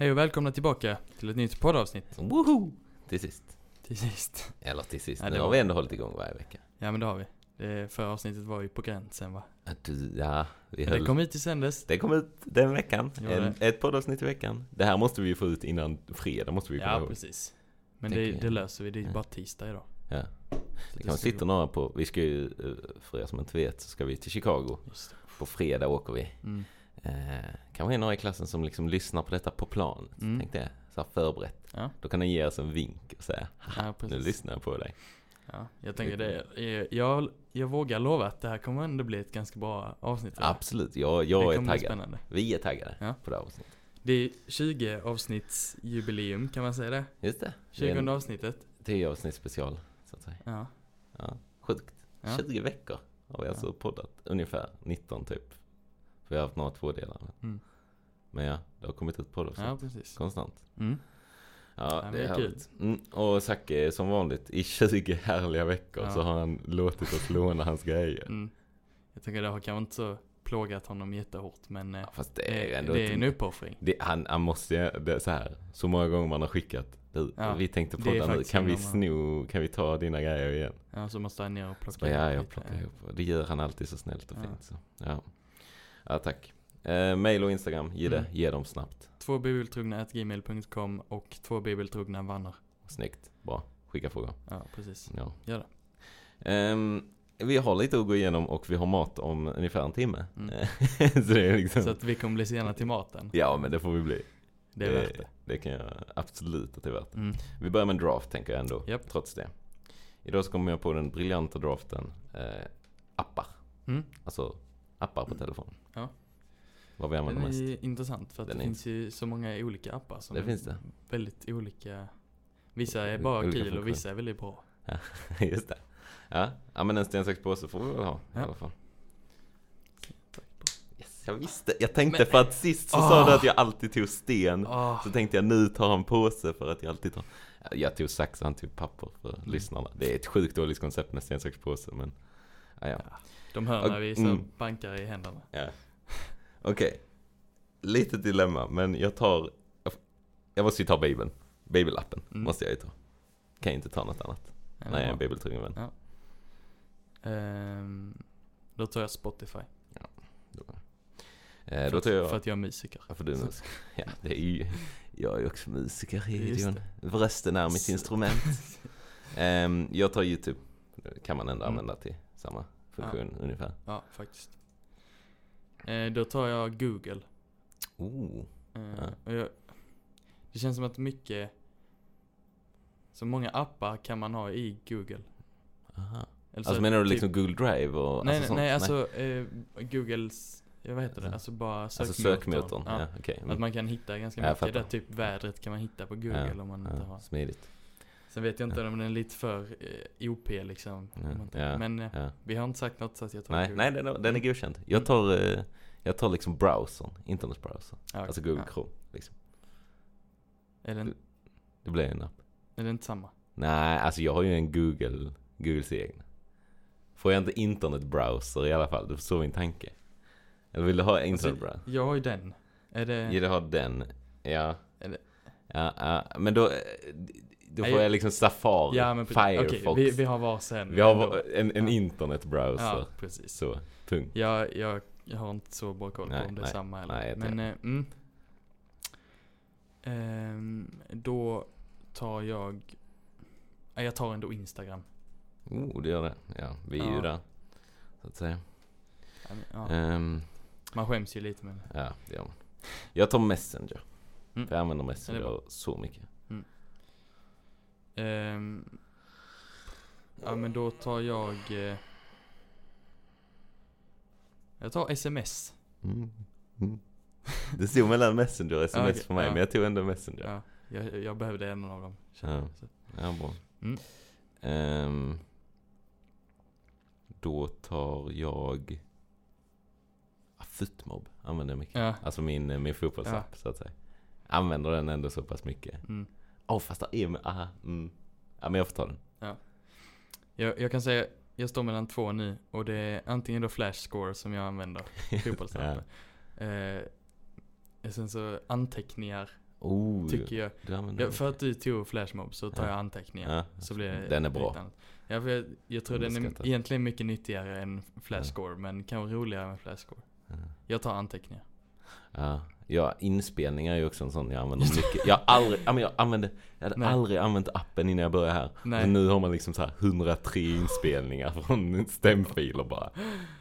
Hej och välkomna tillbaka till ett nytt poddavsnitt. Woho! Till sist. Till sist. Eller till sist. Ja, det nu var- har vi ändå hållit igång varje vecka. Ja men det har vi. Det förra avsnittet var ju på gränsen va? Att Du, ja, vi Men höll... det kom hit i sändes. Det kom ut den veckan. Gjorde En, ett poddavsnitt i veckan. Det här måste vi ju få ut innan fredag, måste vi komma Ja ihåg. precis. Men Tänker det, jag. det löser vi. Det är ju Ja. bara tisdag idag. Ja. Så Det kan ska sitta några på, vi ska ju, eh, för er som inte vet, så ska vi till Chicago. Just det. På fredag åker vi. Mm. Eh, kanske är några i klassen som liksom lyssnar på detta på planet. Mm. Tänk det, så här förberett. Ja. Då kan den ge oss en vink och säga, Ja, nu lyssnar jag på dig. Ja, jag tänker det. eh, Jag, jag vågar lova att det här kommer ändå bli ett ganska bra avsnitt. Absolut, jag, det jag är taggad. spännande. Vi är taggade Ja. på det här avsnittet. Det är 20 avsnittsjubileum, kan man säga det? Just det. Det 20 är en avsnittet. 10 avsnitt special, så att säga. Ja. Ja, sjukt. Ja. 20 veckor har vi alltså poddat. Ungefär 19 typ. För vi har haft några tvådelar. Mm. Men ja, det har kommit ut poddavsnitt Ja, precis. konstant. Mm. Ja, det det är kul. härligt. Mm, och Zacke som vanligt, i 20 härliga veckor Ja. så har han låtit oss låna hans grejer. Mm. Jag tänker det har kanske inte så plågat honom jättehårt men eh, Ja, fast det det, är ändå det är en uppoffring. det, han, han måste ju, det så här, så många gånger man har skickat. Du, Ja, vi tänkte det är podda nu, kan vi sno, kan vi ta dina grejer igen? Ja, så måste han ner och plocka Så bara, ja, jag plockar ihop. Det gör han alltid så snällt och Ja. fint. Så. Ja. ja, tack. Eh, mail och Instagram, ge det, Mm. ge dem snabbt. Två bibeltrogna gmail.com och två bibeltrogna vannar. Snyggt, bra. Skicka frågor. Ja, precis. Ja. Gör det. Ehm, vi har lite att gå igenom och vi har mat om ungefär en timme. Mm. så det är liksom... Så att vi kommer bli sena till maten. Ja, men det får vi bli. Det är värt det. Det kan jag absolut att det är värt. Mm. Vi börjar med en draft tänker jag ändå, Japp. trots det. Idag så kommer jag på den briljanta draften, eh, appar. Mm. Alltså appar på telefonen. Ja. Vad vi Den använder är mest. ju intressant för att Den det är finns ju så många olika appar som Det är finns det. väldigt olika. Vissa är bara Olika kul funktioner. och vissa är väldigt bra. Just det. Ja, ja men en sten, sax, påse får vi väl ha i Ja. alla fall. Yes, jag visste. Jag tänkte Men- för att sist så Ah. sa du att jag alltid tog sten. Ah, Så tänkte jag nu tar han påse för att jag alltid tar. Jag tog sax och han tog papper för Mm. lyssnarna. Det är ett sjukt dåligt koncept med sten, sax, påse men. Ja, ja. de hör när vi så Mm. bankar i händerna. ja. Okej. Lite dilemma men jag tar. Jag måste ju ta bibeln. Bibelappen Mm. måste jag ju ta. Kan jag inte ta något annat. Ja, Nej, jag är en bibeltrogen vän. Ehm, då tar jag Spotify. Då, För, eh, då tar jag. för att jag är musiker. Varför du musiker? Ja, det är ju, jag är också musiker Just Gideon. Rösten är mitt instrument. Ehm, jag tar YouTube. Kan man ändå Mm. använda till samma funktion ungefär. Ja, faktiskt. Eh, då tar jag Google. Oh, Eh, Ja. jag, det känns som att mycket, så många appar kan man ha i Google. aha. Eller så Alltså menar du typ- liksom Google Drive och Nej, alltså nej, sånt? nej, alltså eh, Googles, jag vad heter det? Alltså- Alltså bara Alltså sökmotorn. sökmotorn, ja, Ja. Att Mm. man kan hitta ganska Ja, mycket där, typ vädret kan man hitta på Google om man inte Ja, har. smidigt. Sen vet jag inte om den är lite för eh, OP liksom. om Ja, ja, Men eh, Ja. vi har inte sagt något så att jag tar Nej, Google. nej den, är- den är Mm. godkänd. Jag tar, eh, jag tar liksom browsern, internetbrowsern. Ja, Alltså Google ja. Chrome, liksom. Är den, Det blir en app. är den inte samma? Nej, alltså jag har ju en Google, Googles egen. Får jag inte internetbrowser i alla fall? Du förstår min tanke. Eller vill du ha internetbrowser? Alltså, jag har ju den. Är det... Vill du ha den? Ja. Eller- Ja, ja. men då, eh, då får jag liksom Safari, Ja men Firefox. vi, vi har varsin. Vi har en, en Ja. internetbrowser. Ja, precis. Så, punkt. Jag, jag, jag har inte så bra koll på Nej, om det är nej, samma eller. nej, Men, eh, mm. Ehm, då tar jag... Ja, jag tar ändå Instagram. Oh, det gör det. Ja, vi är ju Ja. där. Så att säga. Ja, men, Ja, Ehm, man skäms ju lite men... ja, det gör man. Jag tar Messenger. Mm. För jag använder Ja, Messenger så mycket. Ehm, ja men då tar jag... Eh, jag tar sms. Mm. Mm. Det stod mellan Messenger och sms okej, för mig, ja. men jag tog ändå Messenger. Ja, Ja, jag, jag behövde en av dem. Ja. Så. bra. Mm. Ehm, då tar jag... Ah, Footmob använder jag mycket. Ja. Alltså min, eh, min fotbollsapp så att säga. Använder den ändå så pass mycket. Mm. Åh, oh, fast det är med, aha, mm. Ja men jag får ta den. Jag, jag kan säga, jag står mellan två nu och det är antingen då Flash Score som jag använder, fotbollsappen. eh, sen så anteckningar Oh, Tycker jag. du använder Ja, för att du tog flashmob så tar Ja. jag anteckningar. Ja, Så blir den är bra. Ja, för jag, jag tror den är egentligen mycket nyttigare än flashscore, men kanske roligare med flashscore. Ja. Jag tar anteckningar. Ja, ja, inspelningar är ju också en sån jag använder mycket. Jag aldrig, ja, jag använde, jag hade Nej. aldrig använt appen innan jag började här. Nej. Men nu har man liksom så här 103 inspelningar från stämfiler bara.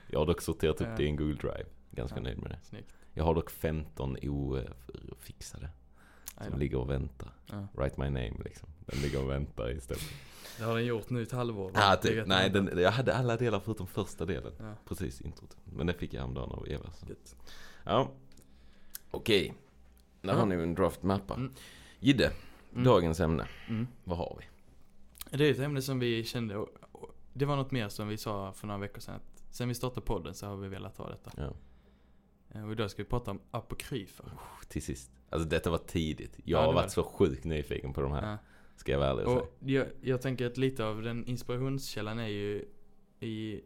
Jag har dock sorterat upp Ja. det i en Google Drive. Ganska Ja. nöjd med det. Snyggt. Jag har dock 15 ofixade. Som ligger och väntar. Ja. Write my name liksom. Den ligger och väntar istället. Det har den gjort nu ett halvår. är typ, nej, den, jag hade alla delar förutom första delen. Ja, Precis, introt. Men det fick jag häromdagen av Eva. Så. Ja. Okej. Där har ni en draft mappa. Mm. Gidde, Mm. dagens ämne. Mm. Vad har vi? Det är ett ämne som vi kände, det var något mer som vi sa för några veckor sedan. Att sen vi startade podden så har vi velat ha detta. Ja. Eh, Och idag ska vi prata om apokryfer. Till sist. Alltså detta var tidigt. Jag Ja, har varit det. så sjukt nyfiken på de här. Ja. Ska jag vara ärlig och säga. Och jag, jag tänker att lite av den inspirationskällan är ju i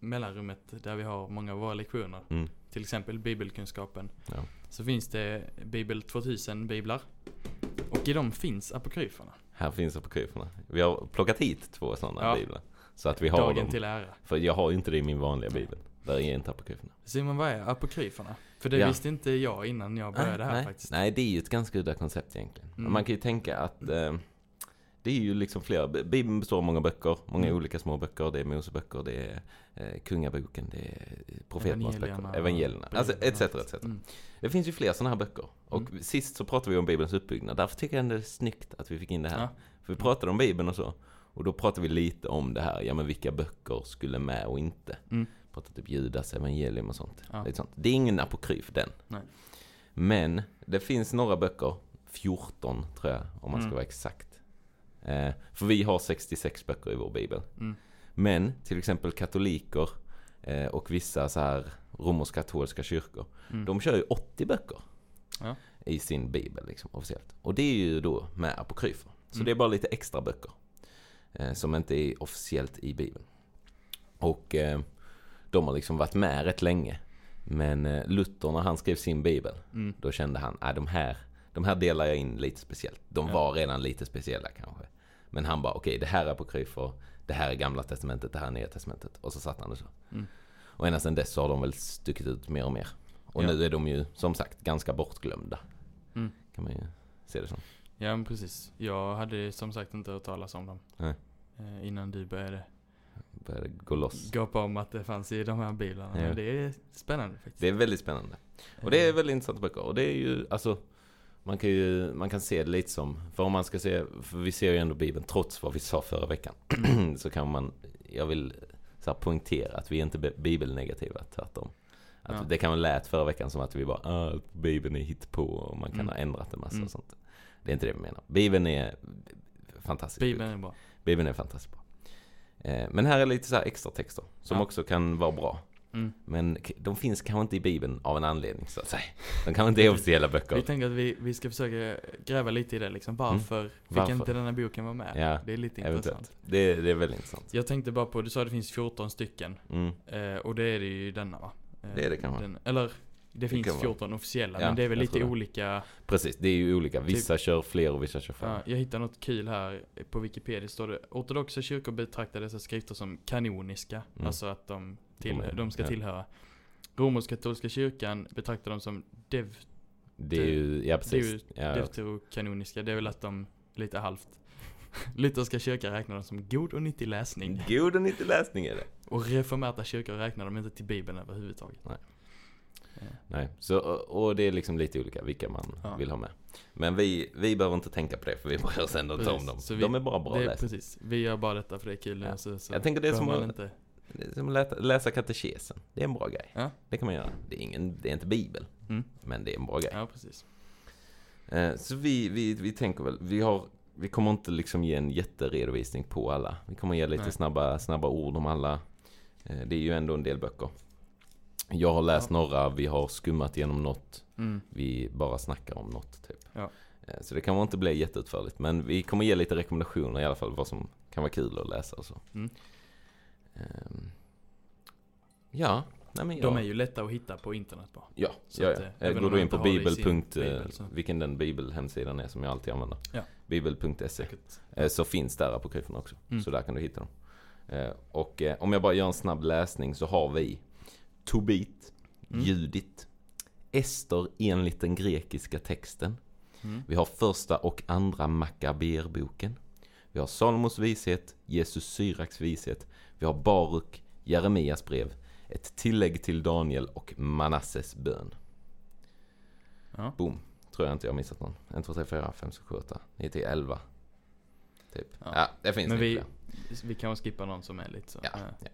mellanrummet där vi har många av våra lektioner. Mm. Till exempel bibelkunskapen. Ja. Så finns det Bibel 2000 biblar. Och i dem finns apokryferna. Här finns apokryferna. Vi har plockat hit två sådana Ja. biblar. Så att vi har Dagen dem. till ära. För jag har ju inte det i min vanliga bibel. Där är inte apokryferna. Simon, vad är apokryferna? För det Ja. visste inte jag innan jag började här nej, faktiskt. nej, det är ju ett ganska udda koncept egentligen. Mm. Man kan ju tänka att eh, det är ju liksom flera, Bibeln består av många böcker, många Mm. olika små böcker. Det är Moseböcker, det är eh, Kungaboken, det är profeternas böcker, evangelierna, alltså etc. etc. Mm. Det finns ju fler sådana här böcker. Och Mm. sist så pratade vi om Bibelns uppbyggnad. Därför tycker jag ändå det är snyggt att vi fick in det här. Ja. För vi pratade om Bibeln och så. Och då pratade vi lite om det här, ja men vilka böcker skulle med och inte. Mm. Pratade typ Judas evangelium och sånt. Ja. Lite sånt. Det är ingen apokryf den. Nej. Men det finns några böcker, 14 tror jag, om man ska Mm. vara exakt. Eh, för vi har 66 böcker i vår bibel. Mm. Men till exempel katoliker eh, och vissa så här romersk-katolska kyrkor, Mm. de kör ju 80 böcker Ja. i sin bibel liksom, officiellt. Och det är ju då med apokryfer. Så Mm. det är bara lite extra böcker. Eh, som inte är officiellt i bibeln. Och eh, de har liksom varit med rätt länge. Men eh, Luther när han skrev sin bibel, Mm. då kände han, att de här, de här delar jag in lite speciellt. De var redan lite speciella kanske. Men han bara, okej det här är apokryfer, det här är gamla testamentet, det här är nya testamentet. Och så satt han det så. Mm. Och ända sedan dess så har de väl stuckit ut mer och mer. Och Ja. nu är de ju som sagt ganska bortglömda. Mm. Kan man ju se det som. Ja men precis. Jag hade som sagt inte hört talas om dem. Nej. Eh, innan du började Börjar gå loss. gapa om att det fanns i de här biblarna. Ja. Det är spännande faktiskt. Det är väldigt spännande. Och det är väldigt intressanta böcker. Och det är ju, alltså, man kan ju, man kan se det lite som, för om man ska se, för vi ser ju ändå Bibeln, trots vad vi sa förra veckan, så kan man, jag vill så här poängtera att vi är inte be- bibelnegativa, tvärtom. Att Ja. Det kan vara lät förra veckan som att vi bara, ah, Bibeln är hittpå och man kan Mm. ha ändrat en massa Mm. och sånt. Det är inte det vi menar. Bibeln är fantastisk. Bibeln är bra. Bibeln är fantastiskt bra. Eh, Men här är lite så här extra texter som Ja. också kan vara bra. Mm. Men de finns kanske inte i Bibeln av en anledning så att säga. De kanske inte är officiella böcker. Vi tänker att vi, vi ska försöka gräva lite i det liksom. Varför fick Varför? inte den här boken vara med? Ja, det är lite intressant. Det, det är väldigt intressant. Jag tänkte bara på, du sa att det finns 14 stycken. Mm. Eh, och det är det ju denna va? Eh, Det är det kanske. Den, eller, det finns vara. 14 officiella, Ja, men det är väl lite det. olika. Precis, det är ju olika. Vissa kör fler och vissa kör färre. Ja, jag hittade något kul här på Wikipedia. står det ortodoxa kyrkor betraktar dessa skrifter som kanoniska. Mm. Alltså att de, till, De ska ja. tillhöra. Romersk-katolska kyrkan betraktar dem som dev, Det är ju, ja det är precis. ju deuterokanoniska. Det är väl att de, lite halvt. Lutherska kyrkan räknar dem som god och nyttig läsning. God och nyttig läsning är det. Och reformerta kyrkor räknar dem inte till bibeln överhuvudtaget. Nej. Nej, så, och det är liksom lite olika vilka man Ja. vill ha med. Men vi, vi behöver inte tänka på det för vi bryr oss ändå inte om dem. Vi- De är bara bra det är läsning. precis. Vi gör bara detta för det är kul. Ja. Så, så Jag tänker det är som att- inte. Som att läsa, läsa katekesen. Det är en bra grej. Ja. Det kan man göra. Det är, ingen, det är inte bibel, Mm. men det är en bra grej. Ja, precis. Eh, Så vi, vi, vi tänker väl, vi har vi kommer inte liksom ge en jätteredovisning på alla. Vi kommer ge lite Nej. snabba, snabba ord om alla. Eh, Det är ju ändå en del böcker. Jag har läst Ja. några, vi har skummat igenom något, Mm. vi bara snackar om något typ. Ja. Eh, Så det kommer inte bli jätteutförligt, men vi kommer ge lite rekommendationer i alla fall, vad som kan vara kul att läsa och så. Mm. Ehm, Ja, nej men De jag- är ju lätta att hitta på internet bara. Ja, Så ja, att, ja. eh, Eh, även Går du in på bibel. punkt, eh, bibel, vilken den bibelhemsidan är som jag alltid använder. Ja. Bibel.se. Eh, Så finns där apokryferna också. Mm. Så där kan du hitta dem. Eh, Och eh, om jag bara gör en snabb läsning så har vi Tobit, Mm. Judit, Ester enligt den grekiska texten. Mm. Vi har första och andra Makaberboken. Vi har Salomos vishet, Jesus Syraks vishet. Vi har Baruk, Jeremias brev, ett tillägg till Daniel och Manasses bön. Ja. Boom. Tror jag inte jag har missat någon. 1, 2, 3, 4, 5, 6, 7, 8, 9, 10, 11. Typ. Ja, Ja. det finns Men vi, fler. vi kan skippa någon som är lite så. Ja, ja.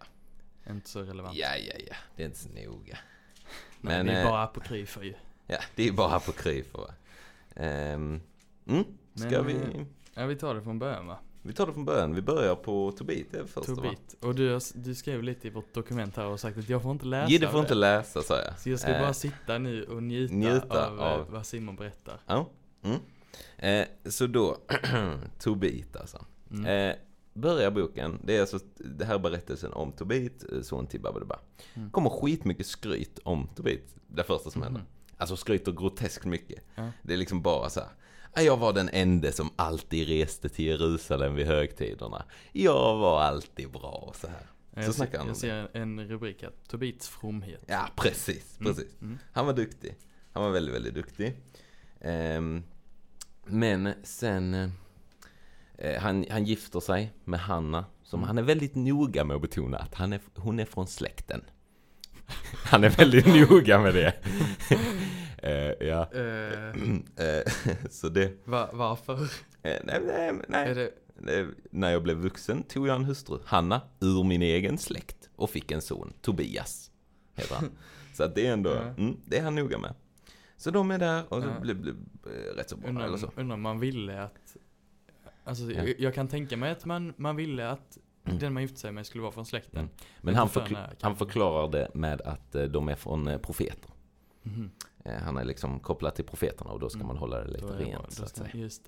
Inte så relevant. Ja, ja, ja. Det är inte så noga. Nej, men, det är eh, bara apokryfer ju. Ja, det är bara apokryfer va. Ehm, mm, ska Men, vi... eh, Ja, vi tar det från början va? Vi tar det från början. Vi börjar på Tobit, det va? Tobit. Och du, du skrev lite i vårt dokument här och sagt att jag får inte läsa Gidde får av inte läsa sa jag. Så jag ska Eh, bara sitta nu och njuta, njuta av, av- eh, vad Simon berättar. Ja. Mm. Eh, så då, Tobit alltså. Mm. Eh, börjar boken, det är alltså, det här är berättelsen om Tobit, eh, son till Babadaba. Mm. kommer skitmycket skryt om Tobit, det första som händer. Mhm. Alltså skryter groteskt mycket. Ja. Det är liksom bara så här. "Ja, Jag var den ende som alltid reste till Jerusalem vid högtiderna. Jag var alltid bra och så här. Så jag snackar han om jag ser en rubrik här, Tobits fromhet. Ja, precis, Mm, precis. Mm. Han var duktig. Han var väldigt, väldigt duktig. Ehm, men sen, eh, han, han gifter sig med Hanna, som Mm. han är väldigt noga med att betona att han är, hon är från släkten. Han är väldigt noga med det. Eh, ja. Eh, Eh, så det, va, varför? eh, nej, nej, nej. Det, Eh, När jag blev vuxen tog jag en hustru, Hanna, ur min egen släkt och fick en son, Tobias, heter han. Så att det är ändå, Ja. mm, det är han noga med. Så de är där och det Ja. blev, blev eh, rätt så bra, undrar, eller så. undrar om man ville att, alltså Ja. jag, jag kan tänka mig att man, man ville att Mm. den man gifte sig med skulle vara från släkten. Mm. Men han, för förkl- nära, han förklarar det med att eh, de är från eh, profeter. Eh, Han är liksom kopplad till profeterna och då ska Mm. man hålla det lite det bra, rent så att säga. Just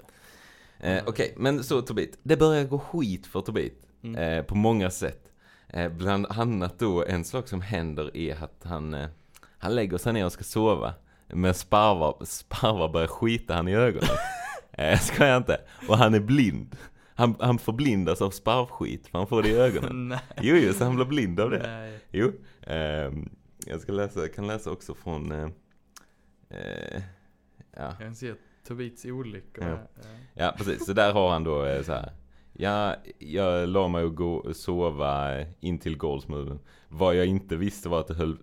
det. Eh, Okej, men så Tobit. Det börjar gå skit för Tobit. Mm. Eh, på många sätt. Eh, bland annat då, en sak som händer är att han, eh, han lägger sig ner och ska sova. Men sparvar, sparvar börjar skita han i ögonen. eh, ska jag inte. Och han är blind. Han, han förblindas av sparvskit, för han får det i ögonen. Nej. Jo, jo, så han blir blind av det. Nej. Jo. ehm, jag ska läsa, kan läsa också från, eh, eh, ja. Jag kan se Tobits olyckor. Ja. Ja, precis. Så där har han då eh, så här. Ja, jag la mig och gå, sova intill in till golvsmuren. Vad jag inte visste var att det höll,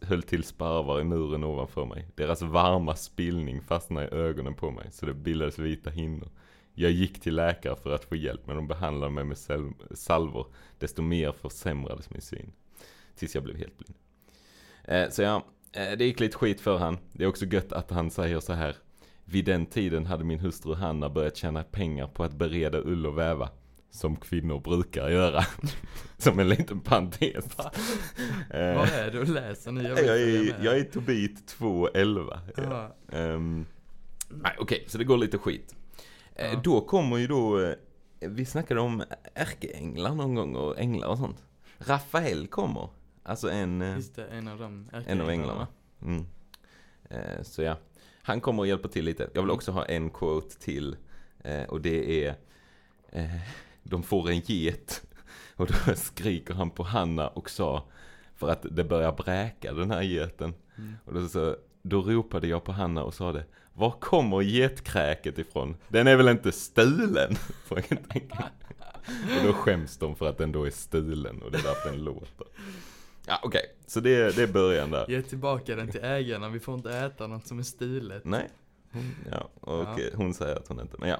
höll till sparvar i muren ovanför mig. Deras varma spillning fastnade i ögonen på mig, så det bildades vita hinnor. Jag gick till läkare för att få hjälp, men de behandlade mig med salvor. Desto mer försämrades min syn. Tills jag blev helt blind. Eh, så ja, eh, det gick lite skit för han. Det är också gött att han säger så här. Vid den tiden hade min hustru Hanna börjat tjäna pengar på att bereda ull och väva. Som kvinnor brukar göra. som en liten parentes. Va? Eh, Vad är det du läser nu? jag, vad är, jag är Tobit 2.11. Ja. Ja. Ehm, nej, okej, så det går lite skit. Eh, Ja. Då kommer ju då, eh, vi snackade om ärkeänglar någon gång och änglar och sånt. Rafael kommer. Alltså en, Just det, en av dem. en av änglarna. Mm. Eh, så ja, han kommer och hjälper till lite. Jag vill Mm. också ha en quote till. Eh, och det är, eh, de får en get. Och då skriker han på Hanna och sa, för att det börjar bräka den här geten. Mm. Och då, så, då ropade jag på Hanna och sa det. Var kommer getkräket ifrån? Den är väl inte stulen? Och då skäms de för att den då är stulen och det är därför den låter. Ja okej, så det, det är början där. Ge tillbaka den till ägarna, vi får inte äta något som är stulet. Nej. Hon, ja, och Ja. hon säger att hon inte, men ja.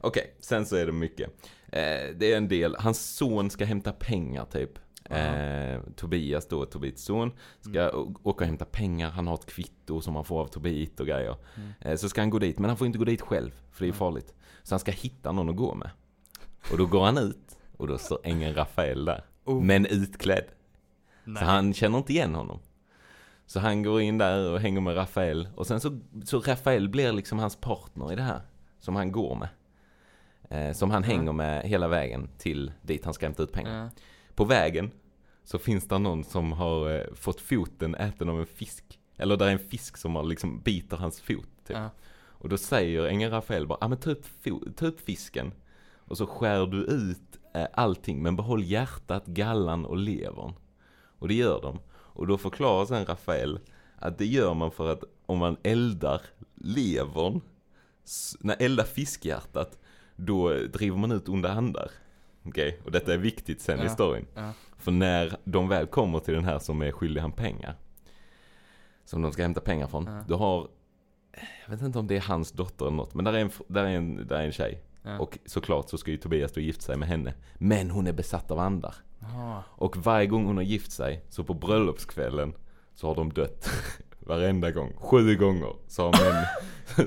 Okej, sen så är det mycket. Eh, det är en del, hans son ska hämta pengar typ. Eh, Tobias då, Tobits son, ska Mm. åka och hämta pengar. Han har ett kvitto som han får av Tobit och grejer. Mm. Eh, så ska han gå dit, men han får inte gå dit själv, för det är farligt. Så han ska hitta någon att gå med. Och då går han ut, och då står ängeln Rafael där. Oh, Men utklädd. Nej. Så han känner inte igen honom. Så han går in där och hänger med Rafael. Och sen så, så Rafael blir liksom hans partner i det här. Som han går med. Eh, som han Ja. hänger med hela vägen till dit han ska hämta ut pengar. Ja. På vägen så finns det någon som har eh, fått foten äten av en fisk. Eller där är en fisk som har liksom biter hans fot. Typ. Ja. Och då säger ängeln Rafael bara, ja ah, men ta upp, ta upp fisken. Och så skär du ut eh, allting, men behåll hjärtat, gallan och levern. Och det gör de. Och då förklarar sen Rafael att det gör man för att om man eldar levern, när eldar fiskhjärtat, då driver man ut onda andar. Okej, och detta är viktigt sen i Ja. storyn. Ja. För när de väl kommer till den här som är skyldig han pengar, som de ska hämta pengar från, Ja. då har, jag vet inte om det är hans dotter eller något, men där är en, där är en, där är en tjej. Ja. Och såklart så ska ju Tobias då gifta sig med henne. Men hon är besatt av andar. Och varje gång hon har gift sig, så på bröllopskvällen, så har de dött. Varenda gång. Sju gånger. Så har män,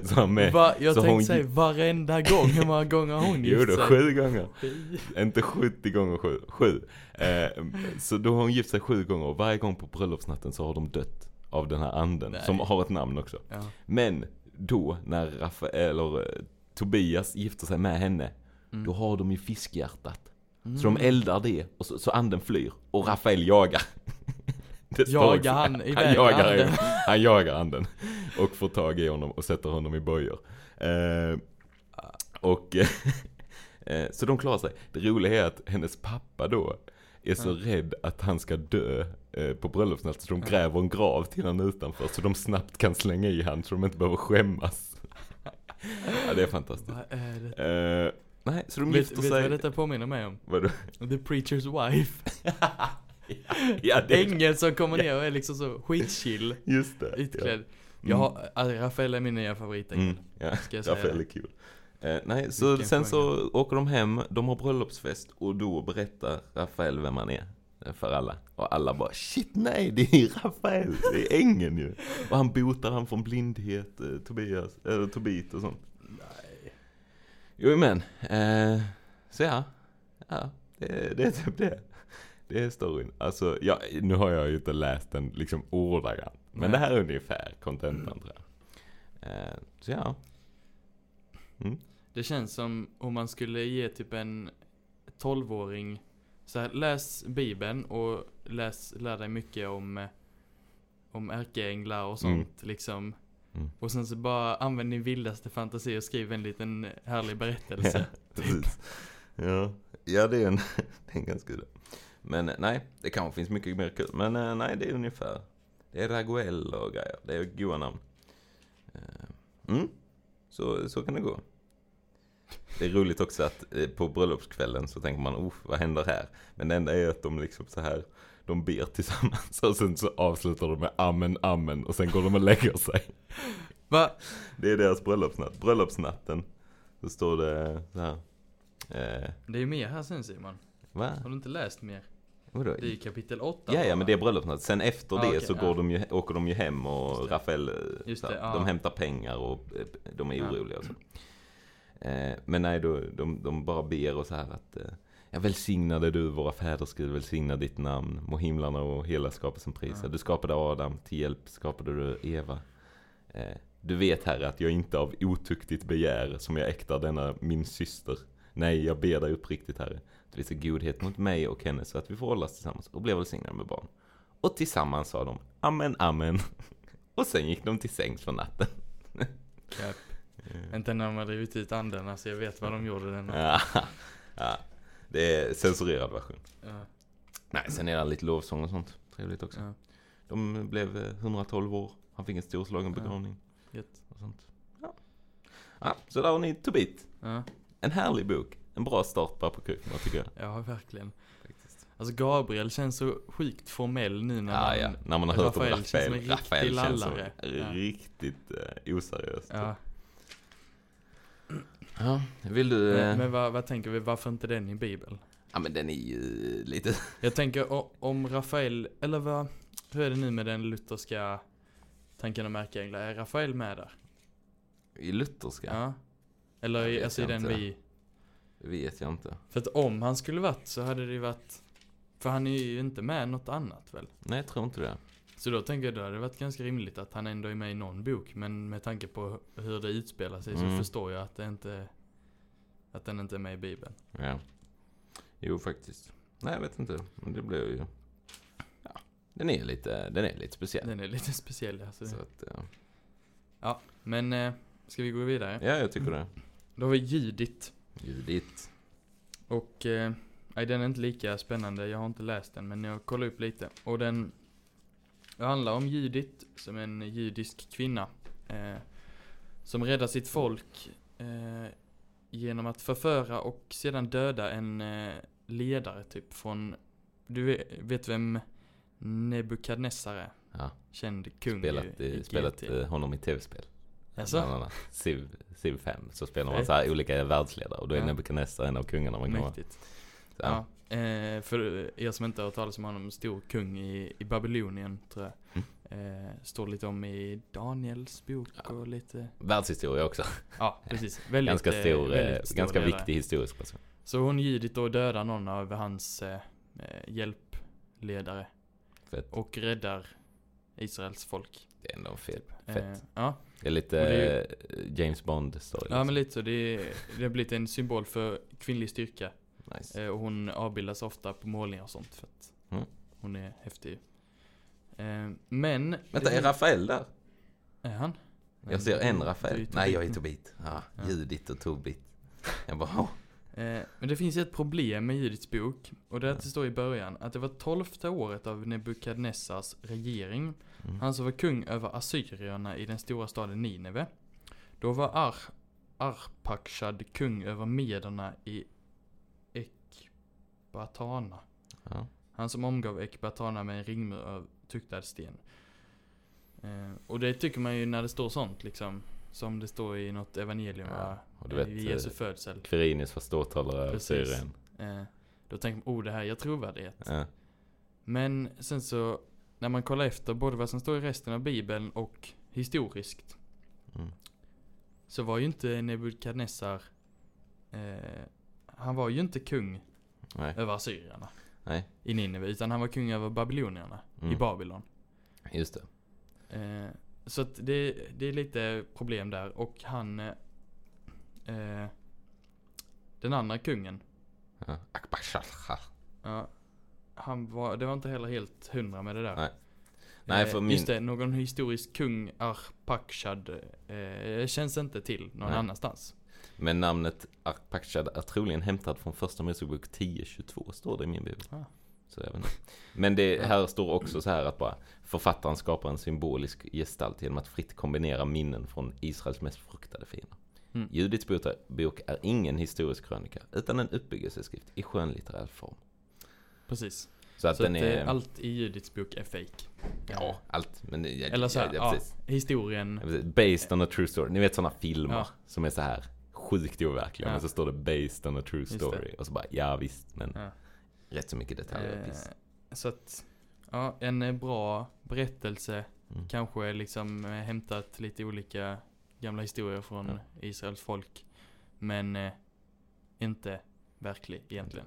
så har män, Va, jag så tänkte hon säga varenda gång, hur många gånger har hon Jo gift då, sig? sju gånger. Inte 70 gånger sju. Sju. Eh, så då har hon gift sig sju gånger och varje gång på bröllopsnatten så har de dött. Av den här anden. Nej. Som har ett namn också. Ja. Men då när Rafael, eller eh, Tobias gifter sig med henne. Mm. Då har de ju fiskhjärtat. Mm. Så de eldar det och så, så anden flyr. Och Rafael jagar. Det Jagar han han iväg jagar, anden? han jagar anden. Och får tag i honom och sätter honom i bojor. Eh, och eh, så de klarar sig. Det roliga är att hennes pappa då är så Ja. rädd att han ska dö eh, på bröllopsnatten så de gräver en grav till honom utanför så de snabbt kan slänga i han så de inte behöver skämmas. ja, det är fantastiskt. Är det? Eh, nej, så de Vet, gifter vet du sig. vad detta påminner mig om? Vadå? The Preacher's Wife. Ja, det Ängeln som kommer ner och är liksom så skitchill, Just det. utklädd. Ja. Jag har, alltså, Rafael är min nya favoritängel. Mm, ja. Ska jag säga Rafael är kul. Eh, nej, så Vilken sen så åker de hem, de har bröllopsfest och då berättar Rafael vem han är. eh, För alla. Och alla bara shit nej, det är Rafael, det är ängeln ju. Och han botar han från blindhet, eh, Tobias, eller Tobit och sånt. Jo men, eh, så ja. Ja, det, det är typ det. Det är storyn. Alltså, ja, nu har jag ju inte läst den liksom ordagrant. Men Nej. det här är ungefär kontentan tror jag. Eh, så ja. Mm. Det känns som om man skulle ge typ en 12-åring så här, läs bibeln och läs, lär dig mycket om om ärkeänglar och sånt liksom. Mm. Och sen så bara använd din vildaste fantasi och skriv en liten härlig berättelse. Precis. Ja, ja det är en, det är en ganska kul. Men eh, nej, det kanske finns mycket mer kul. Men eh, nej, det är ungefär. Det är Raguel och grejer. Det är goa namn. Eh, Mm, så, så kan det gå. Det är roligt också att på bröllopskvällen så tänker man, oh, vad händer här? Men det enda är att de liksom så här, de ber tillsammans och sen så avslutar de med amen, amen och sen går de och lägger sig. Va? Det är deras bröllopsnatt. Bröllopsnatten, så står det så här. Eh, Det är ju mer här sen Simon. va? Har du inte läst mer? Vadå? Det är ju kapitel 8. Ja, ja, men det är bröllopsnatt. Sen efter Ah, det okej, så ja. går de ju, åker de ju hem och. Rafael, eh, Just så, det, ja. de hämtar pengar och eh, de är Ja. oroliga och så. Eh, men nej, då, de, de bara ber och så här att eh, Ja, välsignade du våra fäders Gud, välsigna ditt namn, må himlarna och hela skapelsen prisa. Ja. Du skapade Adam, till hjälp skapade du Eva. Eh, du vet Herre att jag inte av otuktigt begär som jag äktar denna min syster. Nej, jag ber dig uppriktigt Herre. Du visar godhet mot mig och henne så att vi får hållas tillsammans och bli välsignade med barn. Och tillsammans sa de Amen, amen. Och sen gick de till sängs för natten. Japp. Inte när har drivit ut anden, alltså jag vet vad de gjorde den Ja, ja. Det är censurerad version. ja. Nej, sen är det lite lovsång och sånt. Trevligt också. ja. De blev eh, 112 år. Han fick en storslagen Ja. begravning Gött. och sånt. Ja. ja, så där har ni Tobit. Ja, En härlig bok. En bra start bara på kuken, tycker jag. ja verkligen. Faktiskt. Alltså Gabriel känns så sjukt formell nu när Ja, man... ja. När man har hört Rafael om känns som Rafael. en Rafael riktig känns som lallare. Ja. riktigt eh, oseriöst. Ja. Ja, vill du... eh, Men, men vad, vad tänker vi, varför inte den i bibeln? Ja, men den är ju lite... Jag tänker o- om Rafael, eller vad, hur är det nu med den lutherska tanken om ärkeänglar? Är Rafael med där? I lutherska? Ja. Eller i, alltså i den inte. vi... vet jag inte. För att om han skulle varit så hade det ju varit... För han är ju inte med något annat väl? Nej, jag tror inte det. Så då tänker jag då hade det varit ganska rimligt att han ändå är med i någon bok. Men med tanke på hur det utspelar sig Mm. så förstår jag att det inte... Att den inte är med i bibeln. Ja. Jo, faktiskt. Nej, jag vet inte. Men det blir ju... Den är lite, den är lite speciell. Den är lite speciell alltså. Så att, ja. Men, eh, ska vi gå vidare? ja, jag tycker det. Då har vi Judit. Judit. Och, eh, nej den är inte lika spännande, jag har inte läst den men jag kollar upp lite. Och den handlar om Judit, som är en judisk kvinna. Eh, som räddar sitt folk eh, genom att förföra och sedan döda en eh, ledare typ från, du vet, vet vem Nebukadnessar är? Ja. Känd kung Spelat, i, i spelat GT. eh, honom i tv-spel. Annat Civ, Civ 5. Så spelar man så här olika världsledare. Och då är Ja. Nebukadnessar en av kungarna man vara. Mäktigt. Så, ja. Eh, för er som inte har hört talas om honom, stor kung i, i Babylonien tror jag. Eh, står lite om i Daniels bok Mm. Ja. och lite, Världshistoria också. ja precis. Väldigt, ganska eh, stor, eh, väldigt stor ganska viktig historisk person. Så hon Judit då dödar någon av hans eh, eh, hjälpledare Fett. och räddar Israels folk. Det är ändå fet. Eh, Fett. ja. Det är lite det eh, James Bond story. ja, men lite så. Det, är- det har blivit en symbol för kvinnlig styrka. Nice. Eh, och hon avbildas ofta på målningar och sånt för att Mm. hon är häftig. Eh, men... Vänta, är Rafael där? Är han? Jag ser en Rafael. Nej, jag är Tobit. Tobit. Ja. Judit och Tobit. Jag bara. Eh, men det finns ett problem med Judits bok. Och det är att det står i början att det var tolfte året av Nebukadnessars regering. Mm. Han som var kung över assyrierna i den stora staden Nineve. Då var Ar Arpakshad kung över mederna i Ekbatana. Ja. Han som omgav Ekbatana med en ringmur av tuktad sten. Eh, och det tycker man ju när det står sånt liksom. Som det står i något evangelium Ja, och du vet, Vid Jesu eh, födsel. Quirinius ståthållare över Precis. Syrien. Eh, då tänker man, oh det här ger trovärdighet. Ja. Men sen så, när man kollar efter både vad som står i resten av bibeln och historiskt. Mm. Så var ju inte Nebukadnessar, eh, han var ju inte kung Nej. över assyrierna Nej. i Nineve. Utan han var kung över babylonierna i Mm. Babylon. Just det. Eh, så att det, det är lite problem där. Och han, eh, eh, den andra kungen, Ja. Akbashasha. ja, han var, det var inte heller helt hundra med det där. Nej. Nej, för eh, min- Just det, någon historisk kung Arpakshad eh, känns inte till någon Nej. annanstans. Men namnet Arpakshad är troligen hämtat från första Mosebok 10.22 står det i min bibel. Ah. Så jag. Men det här står också så här att bara författaren skapar en symbolisk gestalt genom att fritt kombinera minnen från Israels mest fruktade fiender. Mm. Judits bok är ingen historisk krönika utan en uppbyggelseskrift i skönlitterär form. Precis. Så att Så att, är... eh, allt i Judits bok är fake. Ja, allt. Men det, Eller så här, ja, ja, historien. Based on a true story. Ni vet sådana filmer Ja. som är så här sjukt overkliga. Ja. Men så står det based on a true story. Och så bara, ja visst. Men Ja. rätt så mycket detaljer. Eh, piss. så att, ja, en eh, bra berättelse. Mm. Kanske liksom eh, hämtat lite olika gamla historier från Ja. Israels folk. Men eh, inte verklig egentligen.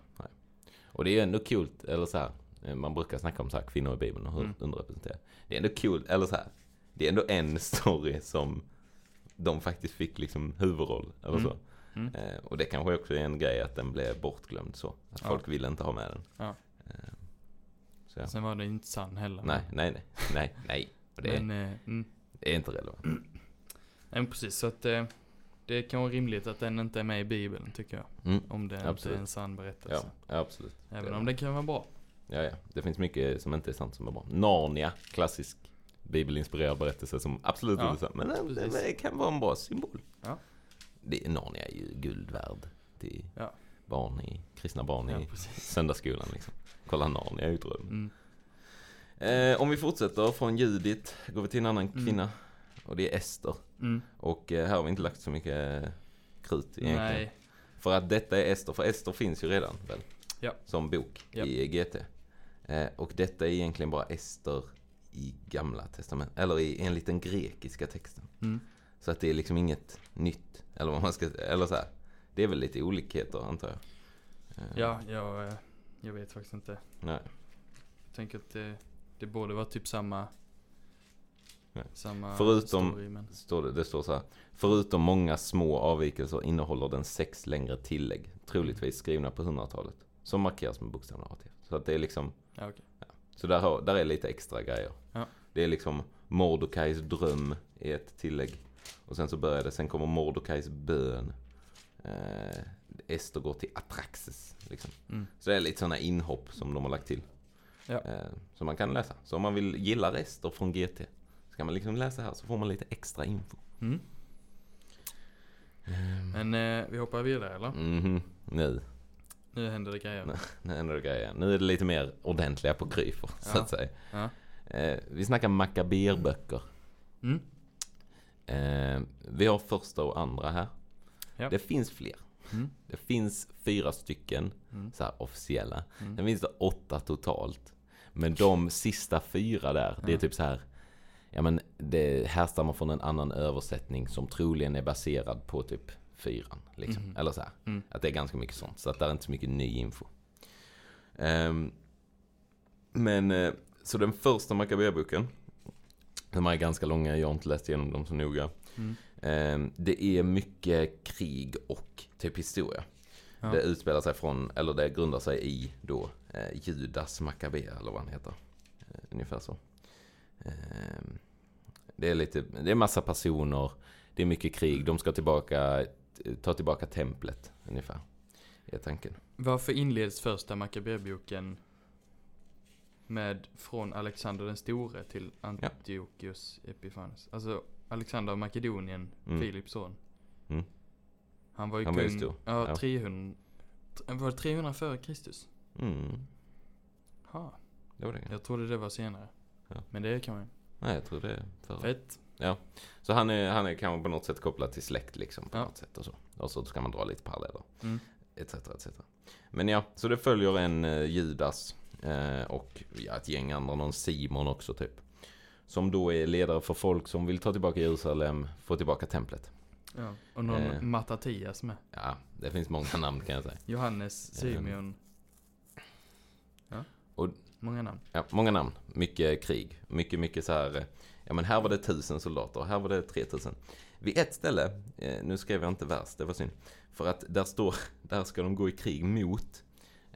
Och det är ju ändå kul, eller så här. eh, Man brukar snacka om så här kvinnor i Bibeln och hur Mm. underrepresenterade. Det är ändå kul, eller så här. Det är ändå en story som de faktiskt fick liksom huvudroll. Eller Mm. så. Mm. Eh, och det kanske också är en grej att den blev bortglömd så. Att Ja. folk ville inte ha med den. Ja. Eh, så ja. Sen var det inte sann heller. Nej, nej, nej, nej, nej. Och det, Men, eh, mm. det är inte relevant. Nej, precis. Så att eh, det kan vara rimligt att den inte är med i Bibeln tycker jag. Mm. Om det inte Absolut. är en sann berättelse. ja, absolut. Även Det- om det kan vara bra. Ja, ja. Det finns mycket som inte är sant som är bra. Narnia, klassisk bibelinspirerad berättelse som absolut Ja, inte sann. Men det, precis. det kan vara en bra symbol. Ja. Det, Narnia är ju guld värd till Ja. barn i, kristna barn i söndagsskolan liksom. Kolla Narnia ju dröm. Mm. Eh, om vi fortsätter från Judit går vi till en annan Mm. kvinna. Och det är Ester. Mm. Och eh, här har vi inte lagt så mycket krut egentligen. Nej. För att detta är Ester, för Ester finns ju redan väl? Ja. Som bok Ja. i GT. Eh, och detta är egentligen bara Ester i gamla testament, eller i enligt den grekiska texten. Mm. Så att det är liksom inget nytt, eller vad man ska eller så här. Det är väl lite olikheter antar jag. Eh, Ja, jag, eh, jag vet faktiskt inte. Nej. Jag tänker att det, det borde vara typ samma. Samma Förutom- story, men Står det, det står så här. Förutom många små avvikelser innehåller den sex längre tillägg, troligtvis skrivna på 100-talet. Som markeras med bokstäverna A till F. Så att det är liksom, ja, okej. Så där, har, där är lite extra grejer. Ja. Det är liksom Mordokais dröm i ett tillägg. Och sen så börjar det, sen kommer Mordokais bön. Eh, Ester går till Atraxes. Liksom. Mm. Så det är lite sådana inhopp som de har lagt till. Ja. Eh, som man kan läsa. Så om man vill gilla Ester från GT. Så kan man liksom läsa här så får man lite extra info. Mm. Men eh, vi hoppar vidare eller? Mhm, nu. Nu händer det grejer. Nej. Nu händer det grejer. Nu är det lite mer ordentliga på kryfer, så Ja. att säga. Ja. Eh, vi snackar Makaberböcker. Mm. Eh, vi har första och andra här. Ja. Det finns fler. Mm. Det finns fyra stycken Mm. så här officiella. Mm. Sen finns det åtta totalt. Men de sista fyra där, det är typ så här. Ja men det härstammar från en annan översättning som troligen är baserad på typ fyran. Liksom. Mhm. Eller så här. Mm. Att det är ganska mycket sånt. Så att det är inte så mycket ny info. Ehm, men, eh, så den första Maccabeeboken. De här är ganska långa, jag har inte läst igenom dem så noga. Mm. Ehm, det är mycket krig och typ historia. Ja. Det utspelar sig från, eller det grundar sig i då eh, Judas Maccabe, eller vad han heter. Eh, ungefär så. Ehm, det är lite, det är massa personer, det är mycket krig, de ska tillbaka, ta tillbaka templet ungefär. Är tanken. Varför inleds första Makaberboken med från Alexander den store till Antiochus Epiphanes? Alltså Alexander av Makedonien, Mm. Filips son. Mm. Han var ju Han var ju kung, stor. ja, Ja. 300, var det 300 före Kristus? Mm, Ha, det var det. jag trodde det var senare. Ja. Men det kan man ju. Nej, jag tror det är förra. Fett. Så han är, han är kanske på något sätt kopplad till släkt liksom. På Ja. något sätt och så. Och så ska man dra lite paralleller. Mm. Etc, etc. Men ja, så det följer en eh, Judas eh, och ja, ett gäng andra, någon Simon också typ. Som då är ledare för folk som vill ta tillbaka Jerusalem, få tillbaka templet. Ja. Och någon Eh. Mattathias med. Ja, det finns många namn kan jag säga. Johannes, Simeon. Ja. Och- Många namn. Ja, många namn, mycket krig, mycket, mycket så här. Ja men här var det tusen soldater, här var det 3000. Vid ett ställe, eh, nu skrev jag inte vers, det var synd. För att där står, där ska de gå i krig mot,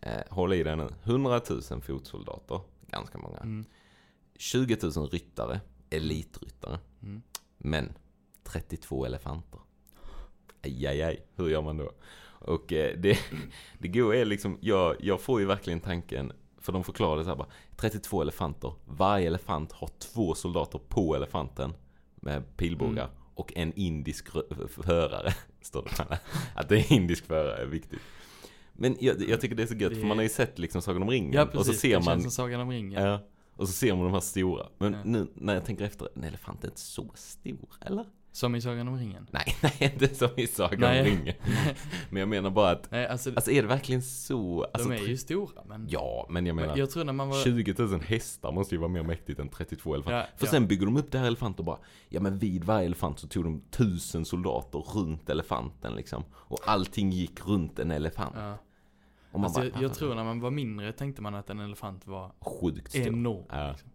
eh, håll i det nu, 100 000 fotsoldater, ganska många. Mm. 20 000 ryttare, elitryttare. Mm. Men 32 elefanter. Aj, aj, aj. Hur gör man då? Och eh, det, det går är liksom, jag, jag får ju verkligen tanken, för de förklarar det så här bara, 32 elefanter, varje elefant har två soldater på elefanten med pilbågar Mm. och en indisk förare, står det. Att det är indisk förare är viktigt. Men jag, jag tycker det är så gött, Det- för man har ju sett liksom Sagan om ringen. Ja precis, och så ser det man känns som Sagan om ringen. Ja. Och så ser man de här stora. Men Ja. nu när jag tänker efter, en elefant är inte så stor, eller? Som i Sagan om ringen. Nej, nej, inte som i Sagan Nej. om ringen. Men jag menar bara att, Nej alltså, alltså är det verkligen så? Alltså, de är ju stora men. Ja, men jag menar, jag tror när man var. 20 000 hästar måste ju vara mer mäktigt än 32 elefanter. Ja, För ja. sen bygger de upp det här elefanter och bara, ja men vid varje elefant så tog de tusen soldater runt elefanten liksom. Och allting gick runt en elefant. Ja. Alltså, bara, jag, jag tror när man var mindre tänkte man att en elefant var sjukt stor. enorm. Ja. Liksom.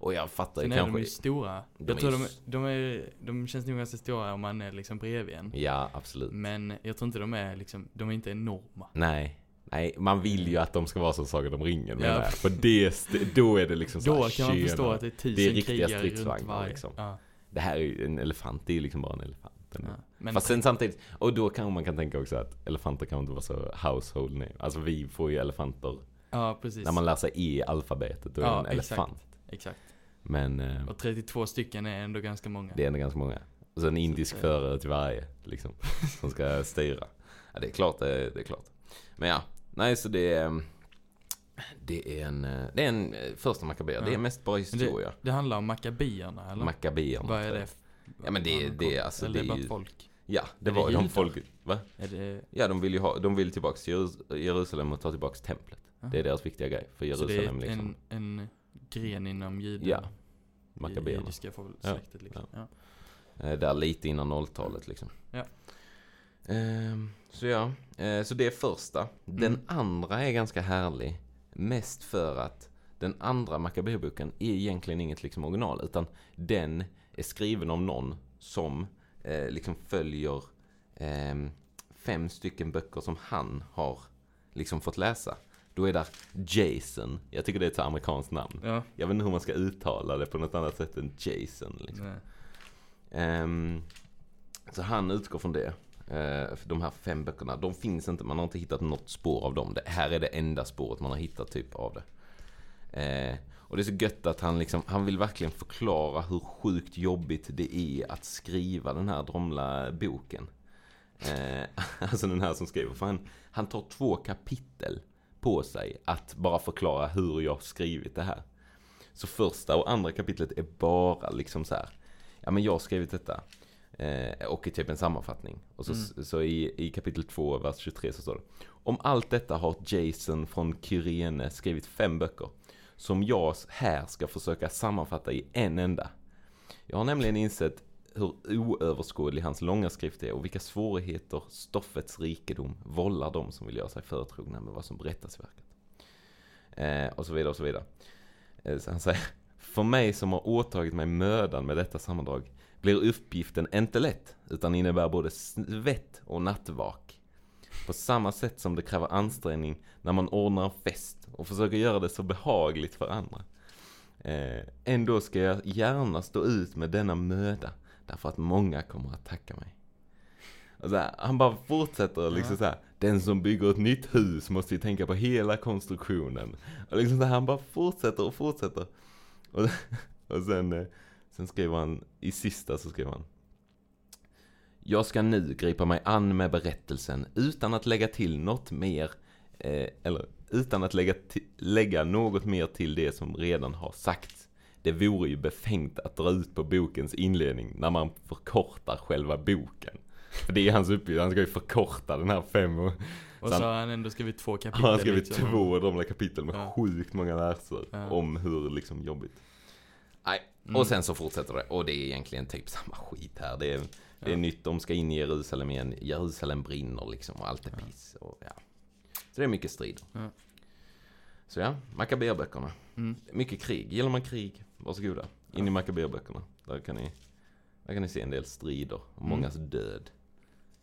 Och jag fattar ju Sen är de kanske, ju stora. de jag är tror ju de, de, är, de känns nog ganska stora om man är liksom bredvid en. ja absolut. Men jag tror inte de är liksom, de är inte enorma. Nej. Nej, man vill ju att de ska vara som Sagan om ringen Ja. jag. För det, då är det liksom så Då här, kan man förstå att det är tusen Det är riktiga stridsvagnar, liksom. Ja, Det här är ju en elefant, det är ju liksom bara en elefant. ja. Men Fast sen samtidigt, och då kan man kan tänka också att elefanter kan inte vara så household name. Alltså vi får ju elefanter, ja, precis. när man lär sig E-alfabetet, då är Ja, en elefant. exakt. Men eh, Och 32 stycken är ändå ganska många. det är ändå ganska många. Och så en indisk eh, förare till varje, liksom. Som ska styra. Ja, det är klart, det är, det är klart. Men ja, nej så det är... Det är en, eh, det är en eh, första Maccabeer. Ja. Det är mest bara historia. Det handlar om makabierna eller? Maccabeerna. Vad är det? Ja, men det- det är alltså- Eller det är bara folk? Ja, det Är det var ju de judar? folk... Va? Det, Ja, de vill ju ha, de vill tillbaka till Jerus- Jerusalem och ta tillbaka templet. Det är deras viktiga grej. För så det är Jerusalem ett- liksom. en, en gren inom jude, Ja. I Maccabeerna. judiska släktet liksom. Ja. Eh, Där lite innan nolltalet liksom. Ja. Ehm, så ja, eh, så det är första. Den Mm. andra är ganska härlig. Mest för att den andra Maccabeerboken är egentligen inget liksom original. Utan den är skriven av någon som eh, liksom följer ehm, fem stycken böcker som han har liksom fått läsa. Då är där Jason. Jag tycker det är ett så amerikanskt namn. Ja. Jag vet inte hur man ska uttala det på något annat sätt än Jason. Liksom. Ehm, så han utgår från det. Uh, de här fem böckerna, de finns inte, man har inte hittat något spår av dem. Det här är det enda spåret man har hittat typ av det. Eh, och det är så gött att han liksom, han vill verkligen förklara hur sjukt jobbigt det är att skriva den här dromla boken. Eh, alltså den här som skriver, för han, han tar två kapitel på sig att bara förklara hur jag skrivit det här. Så första och andra kapitlet är bara liksom så här, ja men jag har skrivit detta. Eh, och i typ en sammanfattning. Och så, Mm. så i, i kapitel 2, vers 23 så står det. Om allt detta har Jason från Kyrene skrivit fem böcker. Som jag här ska försöka sammanfatta i en enda. Jag har nämligen insett hur oöverskådlig hans långa skrift är och vilka svårigheter stoffets rikedom vållar de som vill göra sig förtrogna med vad som berättas i verket. Eh, och så vidare och så vidare. Eh, så han säger, för mig som har åtagit mig mödan med detta sammandrag blir uppgiften inte lätt, utan innebär både svett och nattvak. På samma sätt som det kräver ansträngning när man ordnar en fest och försöker göra det så behagligt för andra. Eh, ändå ska jag gärna stå ut med denna möda, därför att många kommer att tacka mig. Och här, han bara fortsätter liksom Ja. så här, den som bygger ett nytt hus måste ju tänka på hela konstruktionen. Och liksom så här, han bara fortsätter och fortsätter. Och, och sen, eh, sen skriver han, i sista så skriver han. Jag ska nu gripa mig an med berättelsen utan att lägga till något mer, eh, eller utan att lägga, lägga något mer till det som redan har sagts. Det vore ju befängt att dra ut på bokens inledning när man förkortar själva boken. För det är hans uppgift, han ska ju förkorta den här fem och Och Så har han ändå skrivit två kapitel. han har skrivit liksom. två drömliga kapitel med Ja. sjukt många verser Ja. om hur liksom jobbigt. Nej, Mm. och sen så fortsätter det. Och det är egentligen typ samma skit här. Det är, det är Ja. nytt, de ska in i Jerusalem igen. Jerusalem brinner liksom och allt är piss. Och, ja. Så det är mycket strid. Ja. Så ja, Makaberböckerna. Mm. Mycket krig. Gillar man krig, varsågoda. In i Makaberböckerna. Där kan ni, där kan ni se en del strider och Mm. mångas död.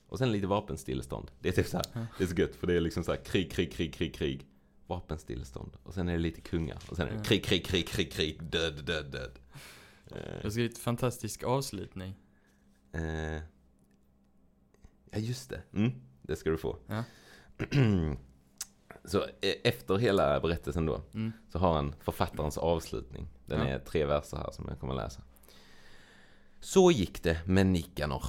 Och sen lite vapenstillestånd. Det är typ så här, Ja. det är så gött för det är liksom så här krig, krig, krig, krig, krig. Vapenstillestånd. Och sen är det lite kungar. Och sen är det krig, krig, krig, krig, krig, död, död, död. Jag Eh, har skrivit fantastisk avslutning. eh, ja, just det. Mm, det ska du få. Ja. så eh, efter hela berättelsen då, Mm. så har han författarens avslutning. Den Ja. är tre verser här som jag kommer läsa. Så gick det med Nikanor.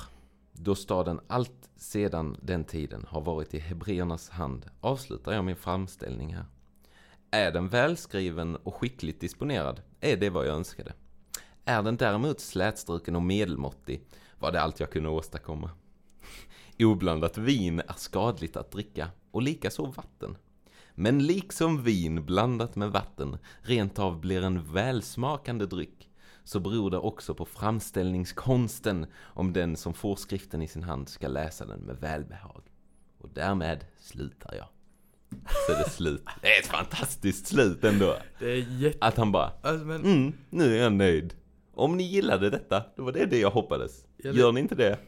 Då staden allt sedan den tiden har varit i hebreernas hand avslutar jag min framställning här. Är den välskriven och skickligt disponerad är det vad jag önskade. Är den däremot slätstruken och medelmåttig var det allt jag kunde åstadkomma. Oblandat vin är skadligt att dricka och likaså vatten. Men liksom vin blandat med vatten rent av blir en välsmakande dryck så beror det också på framställningskonsten om den som får skriften i sin hand ska läsa den med välbehag. Och därmed slutar jag. Så är det slut. Det är ett fantastiskt slut ändå. Det är jätte... Att han bara, Alltså, men, mm, nu är jag nöjd. Om ni gillade detta, då var det det jag hoppades. Gör ni inte det,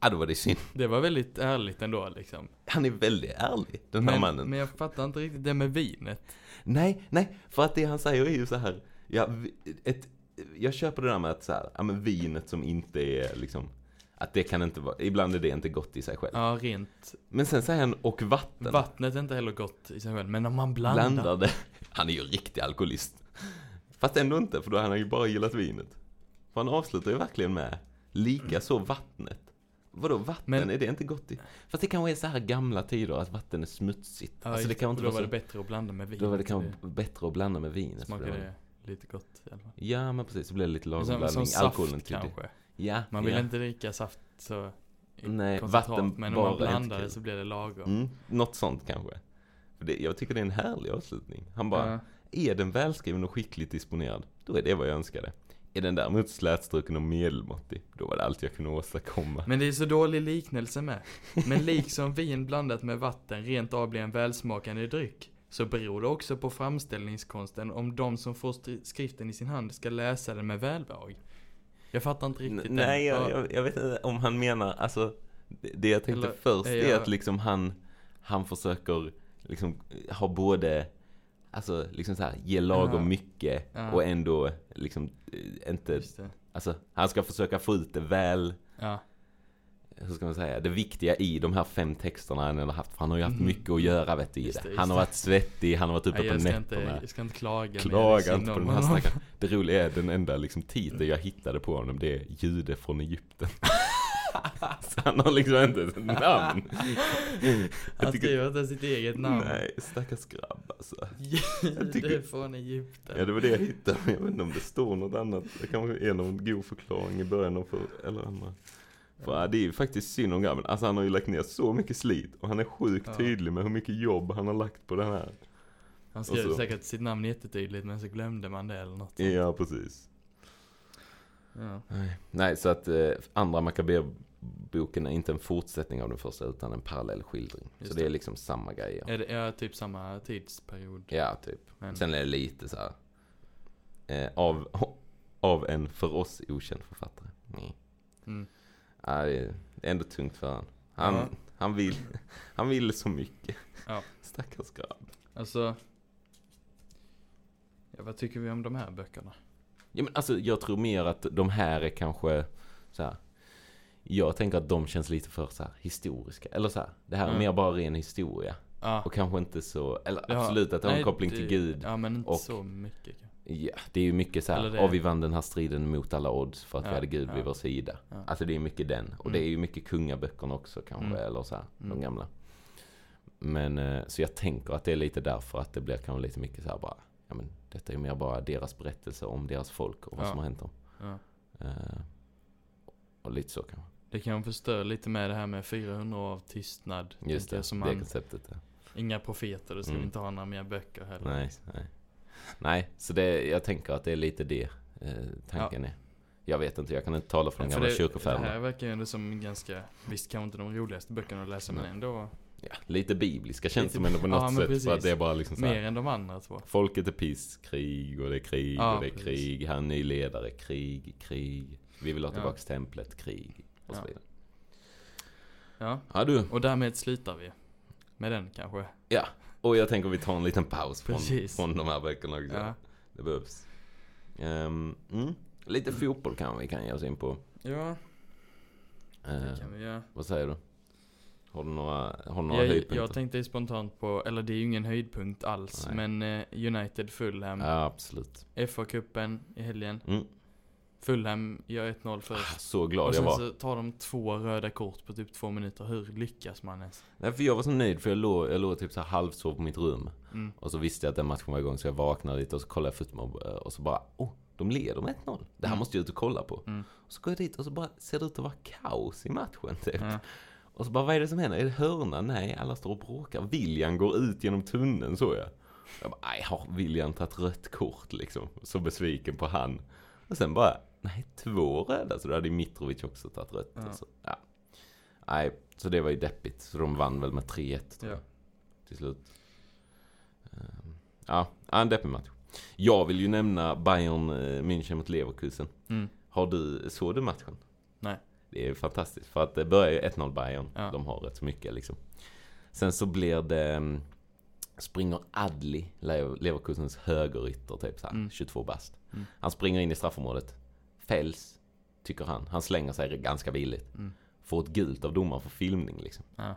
ja då var det synd. det var väldigt ärligt ändå liksom. Han är väldigt ärlig, den här Men, mannen. men jag fattar inte riktigt det med vinet. Nej, nej, för att det han säger är ju så här, ja, ett, jag köper det där med att så här, ja men vinet som inte är liksom, att det kan inte vara, ibland är det inte gott i sig själv. Ja, rent. Men sen säger han, och vatten. Vattnet är inte heller gott i sig själv, men om man blandar. blandar det. Han är ju riktig alkoholist. Fast ändå inte, för då har han ju bara gillat vinet. För han avslutar ju verkligen med, lika så vattnet. Vadå vatten, Men- är det inte gott i? Fast det kanske är så här gamla tider, att vatten är smutsigt. Ja, alltså det kan inte då vara var så, det bättre att blanda med vin. då var det kanske bättre att blanda med vinet. för Smakar det lite gott i alla fall. Ja men precis, så blir det lite lagom Som, som blandning. saft Alkoholen till det. kanske. Ja, Man vill ja. inte dricka saft så Nej, vatten men om man blandar det så blir det lagom. Mm, något sånt kanske. För det, jag tycker det är en härlig avslutning. Han bara, Ja. är den välskriven och skickligt disponerad, då är det vad jag önskade. Är den däremot slätstruken och medelmåttig, då var det allt jag kunde åstadkomma. Men det är så dålig liknelse med. Men liksom vin blandat med vatten rent av blir en välsmakande dryck, så beror det också på framställningskonsten om de som får skriften i sin hand ska läsa den med välbehag. Jag fattar inte N- riktigt Nej, den. jag, Ja, jag, jag vet inte om han menar, alltså, det, jag tänkte Eller först är är jag- att liksom han, han försöker liksom ha både Alltså liksom så här, ge lagom Ja. mycket Ja. och ändå liksom eh, inte, alltså han ska försöka få ut det väl, Ja. hur ska man säga, det viktiga i de här fem texterna han har haft, för han har ju haft Mhm. mycket att göra vet du i det. Han har varit svettig, han har varit uppe på nätterna. inte, jag ska inte klaga Klaga inte på den här stackaren. Det roliga är den enda liksom titeln jag hittade på honom, det är jude från Egypten. Så han har liksom inte ett namn. Han skriver inte sitt eget namn. Nej, stackars grabb alltså. Jude tycker- från Egypten. Ja det var det jag hittade, men jag vet inte om det står något annat. Det kanske är någon god förklaring i början av för, eller andra. För det är ju faktiskt synd om grabben. Alltså han har ju lagt ner så mycket slit och han är sjukt Ja. tydlig med hur mycket jobb han har lagt på den här. Han skrev Och så- säkert sitt namn jättetydligt men så glömde man det eller något sånt. Ja, precis. Ja. Nej, Nej så att eh, andra Maccaber-boken är inte en fortsättning av den första utan en parallell skildring. Just så det är det. liksom samma grejer. Är det ja, typ samma tidsperiod? Ja, typ. Men, Sen är det lite så här. Eh, av, av en för oss okänd författare. Nej. mm. Ja, är det är ändå tungt för han. Han, Ja. han, vill, han vill så mycket. Ja. Stackars grabb. Alltså. Ja, vad tycker vi om de här böckerna? Ja, men alltså, jag tror mer att de här är kanske så här. Jag tänker att de känns lite för så här historiska. Eller så här, det här är Mm. mer bara ren historia. Ja. Och kanske inte så, eller Ja, absolut att det har en koppling det- till Gud. Ja, men inte och- så mycket. Ja, det är ju mycket så här, ja vi vann den här striden mot alla odds för att vi Ja, hade Gud vid ja. vår sida. Ja. Alltså det är mycket den. Och Mm. det är ju mycket kungaböckerna också kanske, Mm. eller så här, de Mm. gamla. Men, eh, så jag tänker att det är lite därför att det blir kanske lite mycket så här bara, ja men detta är mer bara deras berättelse om deras folk och vad Ja. som har hänt dem. Ja. Eh, och lite så kanske. Det kan förstöra lite med det här med 400 år av tystnad. Just det, som det man, konceptet. Ja. Inga profeter, då ska Mm. vi inte ha några mer böcker heller. Nej, nej. Nej, så det, jag tänker att det är lite det eh, tanken är. Jag vet inte, jag kan inte tala för För gamla det, det kyrkofäderna. här verkar ju ändå som ganska, visst kanske inte de roligaste böckerna att läsa men ändå Ja, lite bibliska känns Lite- som ändå på Ja, något men sätt. För att det är bara liksom så här, mer än de andra två. Folket är piss, krig och det är krig Ja, och det är precis. krig. Han är ny ledare, krig, krig. Vi vill ha Ja. tillbaks templet, krig och så Ja. vidare. Ja, Ja du, och därmed slutar vi. Med den kanske. och jag tänker vi tar en liten paus från, från de här böckerna också. Ja. Det behövs. Ehm, mm. Lite fotboll kan vi kan ge oss in på. Ja, det Eh, kan vi göra. vad säger du? Har du några, har du några Jag, höjdpunkter? jag tänkte spontant på, eller det är ju ingen höjdpunkt alls, Nej. men eh, United Fulham. Ja, absolut. FA-cupen i helgen. Mm. Fulham gör 1-0 först. Så Och glad jag sen var. så tar de två röda kort på typ två minuter. Hur lyckas man ens? Nej, för jag var så nöjd för jag låg, jag låg typ så halvsov på mitt rum. Mm. Och så visste jag att den matchen var igång så jag vaknade lite och så kollade jag fotboll och så bara oh, de leder med 1-0. Det här Mm. måste jag ut och kolla på. Mm. Och så går jag dit och så bara ser det ut att vara kaos i matchen typ. Och så bara vad är det som händer? Är det hörna? Nej, alla står och bråkar. William går ut genom tunneln så jag. Jag bara, nej har William tagit rött kort liksom? Så besviken på han. Och sen bara, nej två röda. Så då hade Mitrovic också tagit rött. Ja. Så, ja. Nej, så det var ju deppigt. Så de vann väl med 3-1 tror Ja. jag. Till slut. Ehm, Ja, ja, en deppig match. Jag vill ju nämna Bayern eh, München mot Leverkusen. Mm. Har du, såg du matchen? Nej. Det är fantastiskt. För att det börjar ju 1-0 Bayern. Ja. De har rätt så mycket liksom. Sen så blir det, mm, springer Adli, Le- Leverkusens högerytter typ såhär, Mm. 22 bast. Mm. Han springer in i straffområdet. Fälls, tycker han. Han slänger sig ganska billigt. Mm. Får ett gult av domaren för filmning liksom. Ja.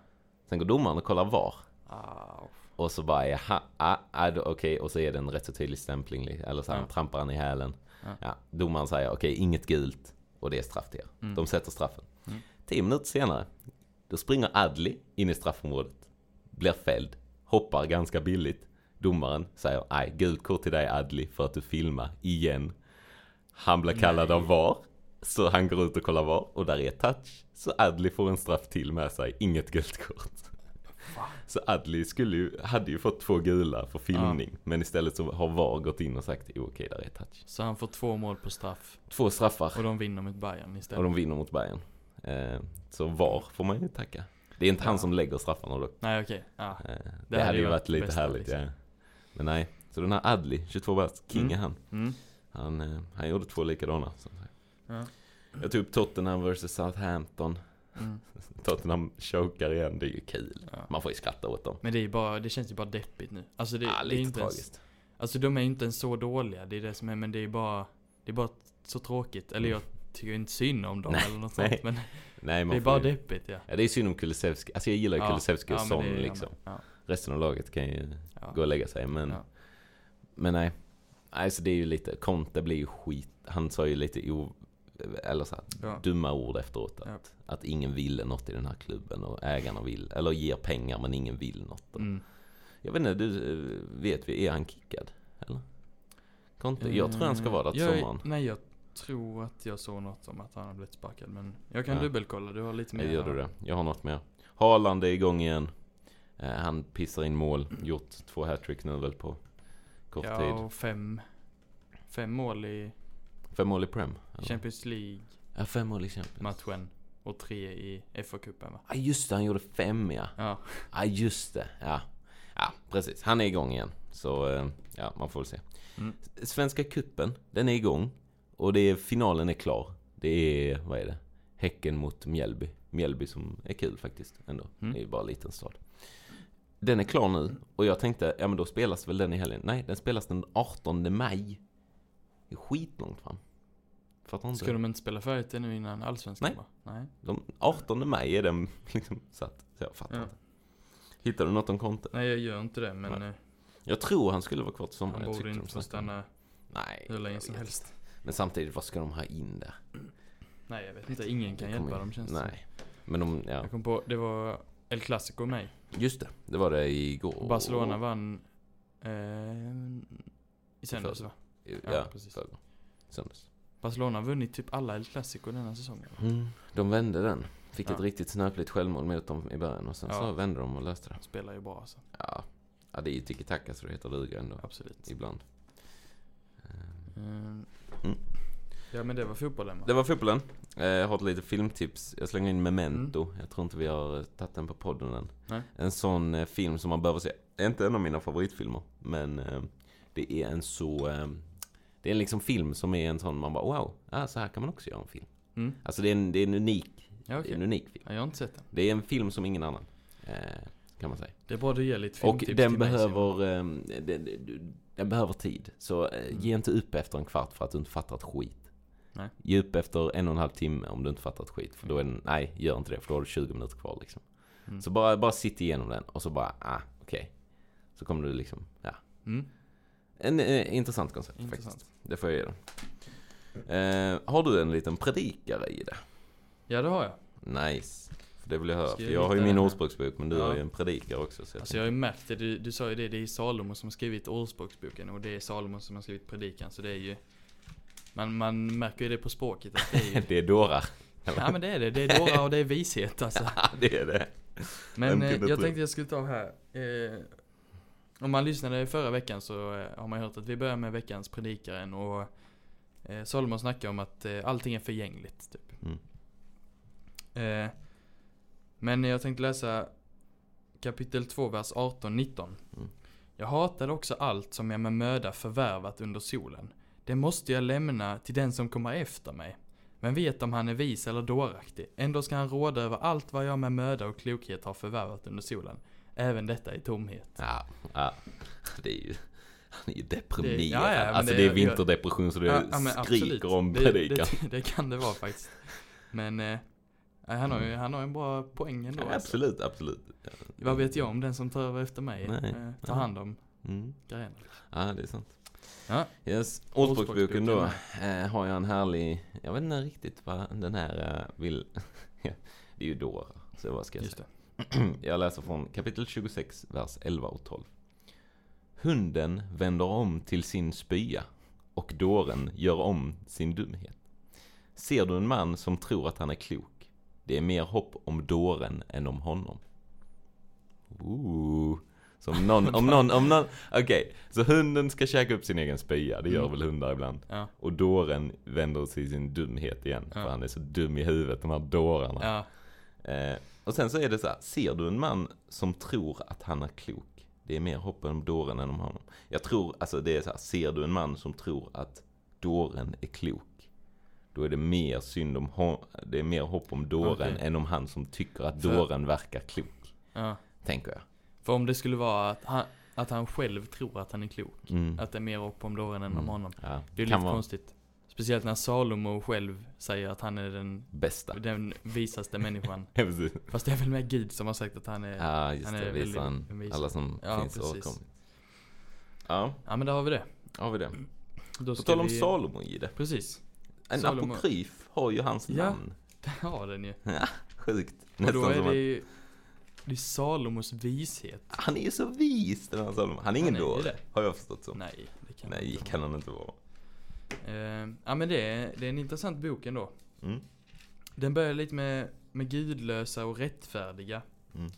Sen går domaren och kollar VAR. Au. Och så bara, jaha, ah, ah, okej, och så är det en rätt så tydlig stämpling, li- eller så här, Ja. trampar han i hälen. Ja. Ja. domaren säger, okej, inget gult, och det är straff till er. Mm. De sätter straffen. Mm. Tio minuter senare, då springer Adli in i straffområdet, blir fälld, hoppar ganska billigt. Domaren säger, nej, gult kort till dig Adli för att du filmar igen. Han blir kallad Nej. av VAR, så han går ut och kollar VAR, och där är touch. Så Adli får en straff till med sig, inget gult kort. Så Adli skulle ju, hade ju fått två gula för filmning. Men istället så har VAR gått in och sagt, okej, där är touch. Så han får två mål på straff. Två straffar Och de vinner mot Bayern och istället. de vinner mot Bayern. Eh, så VAR får man ju tacka. Det är inte han Ja. som lägger straffarna dock. Nej okej, ja. Eh, det, hade ju varit lite bästa, härligt, liksom. ja. Men nej, så den här Adli, 22 bast, king Mm. är han. Mm. Han, eh, han gjorde två likadana. Så. Ja. Jag tog upp Tottenham vs Southampton. Mm. Tottenham chokar igen, det är ju kul. Ja. Man får ju skratta åt dem. Men det är bara, det känns ju bara deppigt nu. Alltså det, ja, det är lite inte ens, tragiskt. Alltså de är inte ens så dåliga, det är det som är, men det är bara, det är bara så tråkigt. Eller jag tycker inte synd om dem Nej, eller något nej. sånt, men Nej, det är bara ju- deppigt ja. Ja, det är synd om Kulusevski. Alltså jag gillar ju Kulusevski Son det är jag liksom. Ja, Resten av laget kan ju ja. gå och lägga sig, men... Ja. Men nej. Nej, så det är ju lite, Conte blir ju skit. Han sa ju lite o, eller så Ja. dumma ord efteråt. Att, Ja. att ingen ville något i den här klubben och ägarna vill, eller ger pengar men ingen vill något. Mm. Jag vet inte, du, eh, vet vi, är han kickad? Eller? Conte? Jag tror han ska vara där till Eh, jag, sommaren. Nej, jag tror att jag såg något om att han har blivit sparkad, men jag kan Ja. dubbelkolla, du har lite mer. Jag gör du det? Jag har något mer. Haaland är igång igen. Eh, han pissar in mål. Gjort två hattrick nu väl på kort Ja, tid. och fem, fem mål i Fem mål i Prem? eller? Champions League Ja, fem mål i Champions. matchen och tre i FA-cupen va? Ja, just det. Han gjorde fem ja. Ja, Ja, just det. Ja. ja, precis. Han är igång igen. Så, eh, ja, man får väl se. Mm. Svenska kuppen den är igång. Och det är, finalen är klar. Det är, vad är det? Häcken mot Mjällby. Mjällby som är kul faktiskt ändå. Mm. Det är ju bara en liten stad. Den är klar nu. Och jag tänkte, ja men då spelas väl den i helgen? Nej, den spelas den 18 maj. Det är skitlångt fram. Fattar inte. ska de inte spela färdigt nu innan allsvenskan Nej. va? Nej. De 18 maj är den liksom satt. Så jag fattar Ja. inte. Hittar du något om Conte? Nej, jag gör inte det, men Nej. eh, Jag tror han skulle vara kvar till sommaren. han borde inte få stanna. Nej. hur länge som helst. Men samtidigt, vad ska de ha in där? Nej, jag vet inte. Ingen kan hjälpa ju- dem känns. Nej. Men de, ja. Jag kom på, det var El Clasico mig. Just det, det var det igår. Barcelona vann eh, i söndags va? Ja, Ja, precis. förrgår. Söndags. Barcelona har vunnit typ alla El Clasico denna säsongen. va? Mm, de vände den. Fick Ja. ett riktigt snöpligt självmål mot dem i början och sen Ja. så vände de och löste det. De spelar ju bra alltså. Ja, ja det är ju tiki-taka så det heter duga ändå. Absolut. Ibland. Mm. Mm. Ja men det var fotbollen va? Det var fotbollen. Eh, Jag har ett litet filmtips. Jag slänger in Memento. Jag tror inte vi har tagit den på podden än. Mm. Nej. En sån eh, film som man behöver se. Det är inte en av mina favoritfilmer. Men eh, det är en så... Det är liksom film som är en sån man bara wow, ah, så här kan man också göra en film. Mm. Alltså det är en, det är en unik, Ja är en unik film. Ja, jag har inte sett den. Det är en film som ingen annan. Eh, kan man säga. Det är bra du ger lite Och filmtips den mig, Simon. behöver, eh, den, den, den behöver tid. Så eh, Mm. ge inte upp efter en kvart för att du inte fattar ett skit. Nej. Ge upp efter en och en halv timme om du inte fattar ett skit. För då är den, nej, gör inte det. För då har du 20 minuter kvar liksom. Mm. Så bara, bara sitt igenom den och så bara, ah, okej. Så kommer du liksom, ja. Mm. En eh, intressant koncept Intressant. faktiskt. Det får jag ge den. Eh, har du en liten predikare i det? Ja det har jag. Nice. För det vill jag höra. Ska För jag jag har ju hitta min den här? ordspråksbok men du Ja. har ju en predikare också. Så jag Alltså jag har ju märkt det, du, du sa ju det, det är Salomo som har skrivit Ordspråksboken och det är Salomo som har skrivit Predikan så det är ju Man, man märker ju det på språket att det är ju det är dårar. Ja men det är det, det är dårar och det är vishet alltså Ja, det är det. Men Vem eh, kunde jag tro? tänkte jag skulle ta här eh, Om man lyssnade förra veckan så eh, har man hört att vi börjar med veckans predikaren och eh, Salomo snackar om att eh, allting är förgängligt typ Mm. eh, Men jag tänkte läsa kapitel 2, vers 18-19 Mm. Jag hatade också allt som jag med möda förvärvat under solen Det måste jag lämna till den som kommer efter mig men vet om han är vis eller dåraktig. Ändå ska han råda över allt vad jag med möda och klokhet har förvärvat under solen. Även detta i tomhet. Ja, ja. Det är ju... Han är ju deprimerad. Det- ja, ja, alltså det- det är vinterdepression så det Ja, ja, skriker absolut. om det, predikan. det, det kan det vara faktiskt. Men eh, han, har ju, han har en bra poäng ändå. Ja, alltså. absolut, absolut. Vad vet jag om den som tar över efter mig? Nej. Eh, tar hand om Mm. grejerna. Ja, det är sant. Ja. Yes. Ordspråksboken då eh, har jag en härlig, jag vet inte riktigt vad den här eh, vill, det är ju dårar, så vad ska jag Just säga? det. Jag läser från kapitel 26, vers 11 och 12. Hunden vänder om till sin spya och dåren gör om sin dumhet. Ser du en man som tror att han är klok? Det är mer hopp om dåren än om honom. Ooh. Så om någon, om någon, om någon, okej. så hunden ska käka upp sin egen spya, det gör Mm. väl hundar ibland. Ja. Och dåren vänder till sin dumhet igen, Ja. för han är så dum i huvudet, de här dårarna. Ja. Eh, och sen så är det så här, ser du en man som tror att han är klok? Det är mer hopp om dåren än om honom. Jag tror, alltså det är så här, ser du en man som tror att dåren är klok? Då är det mer synd om hon, det är mer hopp om dåren Okej. än om han som tycker att För- dåren verkar klok. Ja. Tänker jag. För om det skulle vara att han, att han själv tror att han är klok. Mm. Att det är mer upp om dåren än om Mm. honom. Ja, Det är lite vara konstigt. Speciellt när Salomo själv säger att han är den, bästa. den visaste människan. Ja, precis. Fast det är väl mer Gud som har sagt att han är... Ja, just han är det. väldigt Visar han vis. alla som Ja, finns och har kommit. Ja, Ja men där har vi det. har vi det. Då På tal om vi... Salomo, Gide. Precis. En Salomo. apokryf har ju hans Ja. namn. Där har den ju. Sjukt. Och då Nästan är som det ju... Det är Salomos vishet. han är ju så vis den här Salomo. Han är ingen dåre, det. har jag förstått så. Nej, det kan Nej, kan han inte vara. Eh, ja men det är, det är en intressant bok ändå. Mm. Den börjar lite med, med gudlösa och rättfärdiga. Mm.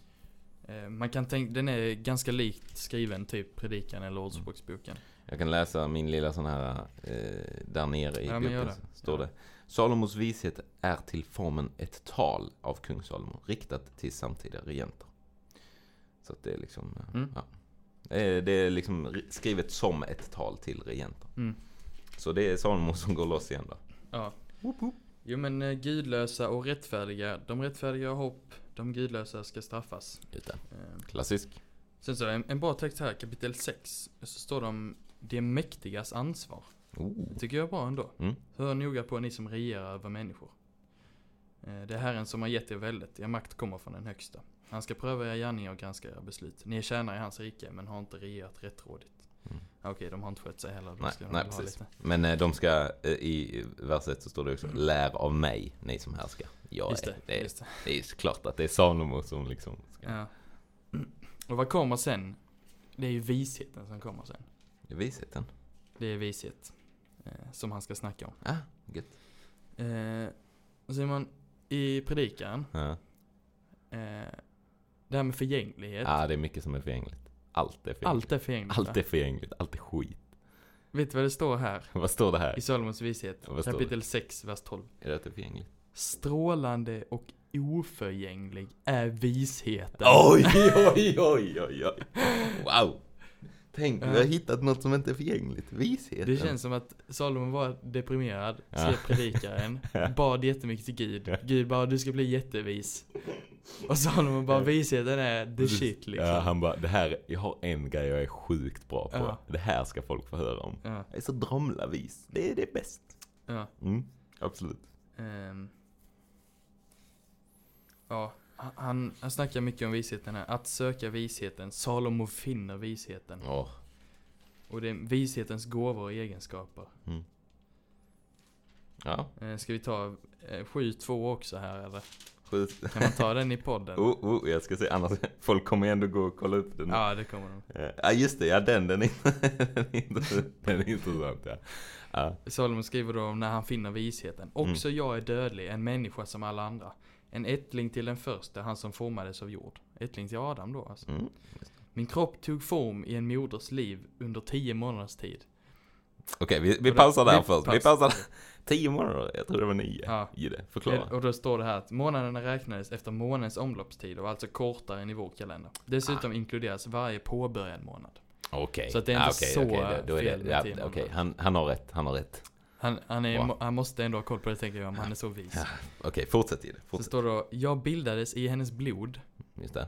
Eh, man kan tänka, den är ganska likt skriven typ Predikan eller Ordspråksboken. Jag kan läsa min lilla sån här, eh, där nere i Ja, boken. Står det. Salomos vishet är till formen ett tal av kung Salomo, riktat till samtida regenter. Så att det är liksom, eh, Mm. ja. Det är, det är liksom ri- skrivet som ett tal till regenter. Mm. Så det är Salomo som går loss igen då. Ja. Jo men eh, gudlösa och rättfärdiga, de rättfärdiga har hopp, de gudlösa ska straffas. Ute. Eh, Klassisk. sen så en, en bra text här, kapitel 6, så står det om det mäktigas ansvar. Oh. Det tycker jag är bra ändå. Mm. Hör noga på ni som regerar över människor. Eh, Det är Herren som har gett er väldet, er makt kommer från den högsta. Han ska pröva era gärningar och granska era beslut. Ni är tjänare i hans rike, men har inte regerat rättrådigt. Mm. Ja, Okej, de har inte skött sig heller. Nej, nej precis. Men eh, de ska, eh, i vers 1 så står det också, lär av mig, ni som härskar. Jag Just är, det, är, just det. det är ju klart att det är Salomo som liksom ska, Ja. Och vad kommer sen? Det är ju visheten som kommer sen. det är visheten. Det är vishet. Eh, som han ska snacka om. Ah, gött. Och Simon, i predikan, Ja. det här med förgänglighet. ah, det är mycket som är förgängligt. Allt är förgängligt. Allt är förgängligt. Allt är förgängligt, allt är skit. Vet du vad det står här? Vad står det här? I Salomons vishet, kapitel 6, vers 12. Är det att det är förgängligt? Strålande och oförgänglig är visheten. Oj, oj, oj, oj, oj. Wow. Tänk, vi har hittat något som inte är förgängligt. Visheten. Det känns som att Salomon var deprimerad, skrev predikaren, bad jättemycket till Gud. Gud bara, du ska bli jättevis. Och Salomon bara, visheten är the shit liksom. Ja, han bara, det här, jag har en grej jag är sjukt bra på. Ja. Det här ska folk få höra om. Ja, Jag är så dromlavis. Det är det bäst. ja. Mm, absolut. Ehm. ja, han, han snackar mycket om visheten här. Att söka visheten. Salomo finner visheten. Åh, Och det är vishetens gåvor och egenskaper. mm. Ja, Eh, ska vi ta eh, 7-2 också här eller? Kan man ta den i podden? Oh, oh, jag ska se, annars folk kommer ändå gå och kolla upp den. Ja, det kommer de. Eh, Ja, just det, ja den, den är, den är, intressant, ja. ja. Salomon skriver då om när han finner visheten. Också jag är dödlig, en människa som alla andra. En ättling till den första, han som formades av jord. Ättling till Adam då alltså. Mm. Min kropp tog form i en moders liv under tio månaders tid. Okej, vi, vi pausar där vi först. Vi pausar. pausar. Tio månader, jag tror det var nio. Ja. Det, förklara. Och då står det här att månaderna räknades efter månens omloppstid och alltså kortare än i vår kalender. Dessutom Ah. inkluderas varje påbörjad månad. Okej. Så att det är inte okej, så okej, då, då fel det, med ja, Okej, han, han har rätt, han har rätt. Han, han, är, Wow. han måste ändå ha koll på det tänker jag om han är så vis. Ja, Okej, fortsätt i det. Så Fortsätt. står det då, jag bildades i hennes blod. Just det.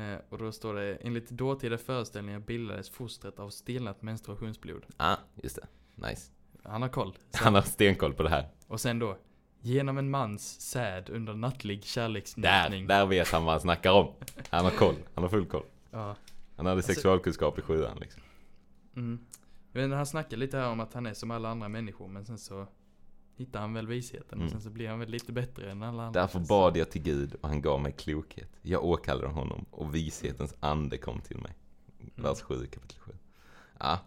Eh, och då står det, enligt dåtida föreställningar bildades fostret av stelnat menstruationsblod. Ah, just det. Nice. Han har koll. Så, Han har stenkoll på det här. och sen då, genom en mans säd under nattlig Där, kärleksnjutning. där vet han vad han snackar om. Han har koll, han har full koll. Ja. Han hade Alltså- sexualkunskap i sjuan liksom. Mm. Jag vet inte, han snackar lite här om att han är som alla andra människor, men sen så hittar han väl visheten Mm. och sen så blir han väl lite bättre än alla andra. Därför bad jag till Gud och han gav mig klokhet. Jag åkallade honom och vishetens ande kom till mig. Mm. Vers 7 kapitel 7. Ja,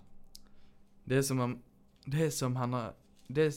Det är som om, det är som han har, det är,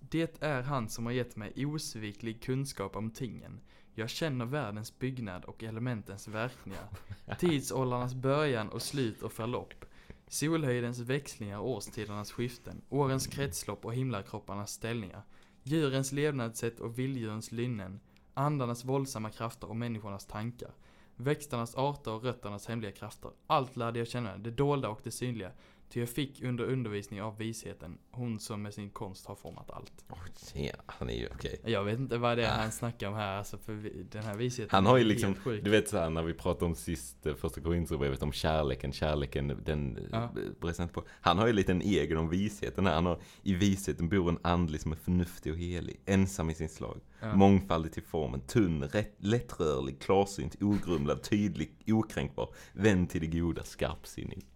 det är han som har gett mig osviklig kunskap om tingen. Jag känner världens byggnad och elementens verkningar. Tidsåldrarnas början och slut och förlopp. Solhöjdens växlingar och årstidernas skiften. Årens kretslopp och himlakropparnas ställningar. Djurens levnadssätt och vilddjurens lynnen. Andarnas våldsamma krafter och människornas tankar. Växternas arter och rötternas hemliga krafter. Allt lärde jag känna, det dolda och det synliga. Ty jag fick under undervisning av visheten, hon som med sin konst har format allt. Oj, se, han är ju okej. Jag vet inte vad det är Ah. han snackar om här, alltså för vi, den här visheten Han har ju liksom, du vet såhär när vi pratade om sist, eh, första Korinthierbrevet om kärleken, kärleken, den Ja. ja. inte på. Han har ju lite en egen om visheten här. Han har, i visheten bor en andlig som är förnuftig och helig, ensam i sin slag, Ja. mångfaldig till formen, tunn, rätt, lättrörlig, klarsynt, ogrumlad, tydlig, okränkbar, vän till det goda, skarpsinnig.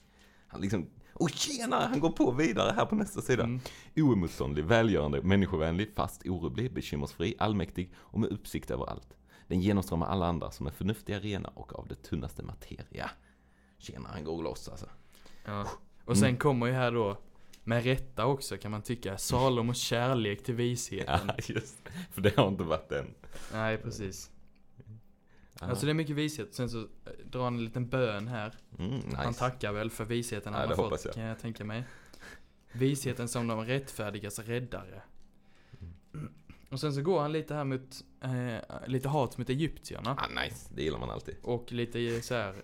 Han liksom, och tjena, han går på vidare här på nästa sida. Mm. Oemotståndlig, välgörande, människovänlig, fast orubblig, bekymmersfri, allmäktig och med uppsikt över allt. Den genomströmmar alla andra som är förnuftiga, rena och av det tunnaste materia. Tjena, han går loss alltså. Ja. Och sen Mm. kommer ju här då, med rätta också kan man tycka, Salomos kärlek till Ja, visheten. just För det har inte varit än. Nej, precis. Ja. Alltså det är mycket vishet. Sen så eh, drar han en liten bön här. mm, nice. Han tackar väl för visheten Ja, han det har fått, jag. kan jag tänka mig. Visheten som de rättfärdigas räddare. Och sen så går han lite här mot, eh, lite hat mot egyptierna. Ah, nice, det gillar man alltid. Och lite så här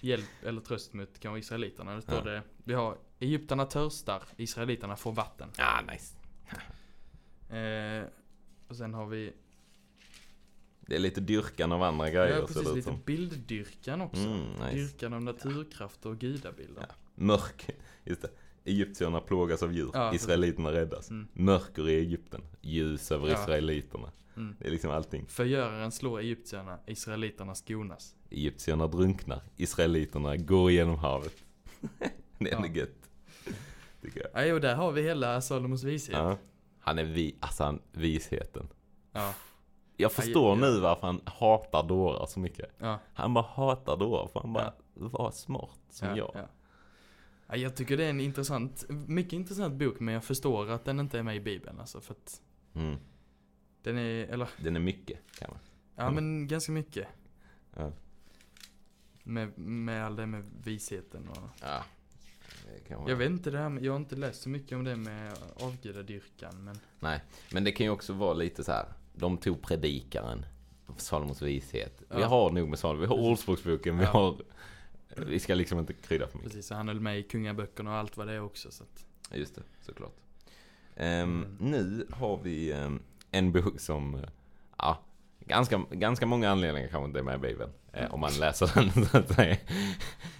hjälp eller tröst mot kanske israeliterna. Det står Ja. det, vi har Egypterna törstar, israeliterna får vatten. Ah, nice. Eh, och sen har vi, Det är lite dyrkan av andra grejer ja precis, lite som. bilddyrkan också. Mm, nice. Dyrkan av naturkrafter och gudabilder. Ja. Mörk, just det. Egyptierna plågas av djur, Ja, israeliterna räddas. Mm. Mörker i Egypten, ljus över Ja. israeliterna. Mm. Det är liksom allting. Förgöraren slår egyptierna, israeliterna skonas. Egyptierna drunknar, israeliterna går igenom havet. det är Ja. gött. Tycker jag. Ja, och där har vi hela Salomos vishet. Ja. Han är vi, alltså han, visheten. Ja. Jag förstår Ja, ja. nu varför han hatar dårar så mycket. Ja. Han bara hatar dårar för han bara var smart som ja, jag. Ja. Ja, jag tycker det är en intressant, mycket intressant bok men jag förstår att den inte är med i bibeln alltså för att Mm. den är, eller Den är mycket kan man. ja Mm. men ganska mycket. Ja. Med, med all det med visheten och Ja. Jag vet inte det här med, jag har inte läst så mycket om det med avgudadyrkan men Nej, men det kan ju också vara lite så här. De tog predikaren, Salomos vishet. Vi Ja. har nog med Salomo, vi har Ordspråksboken, vi Ja. har... Vi ska liksom inte krydda för mycket. precis han höll med i kungaböckerna och allt vad det är också så att, Just det, såklart. Ehm, Mm. Nu har vi ehm, en bok som, ja, ganska, ganska många anledningar kanske inte är med i Bibeln. Eh, om man läser den så att säga.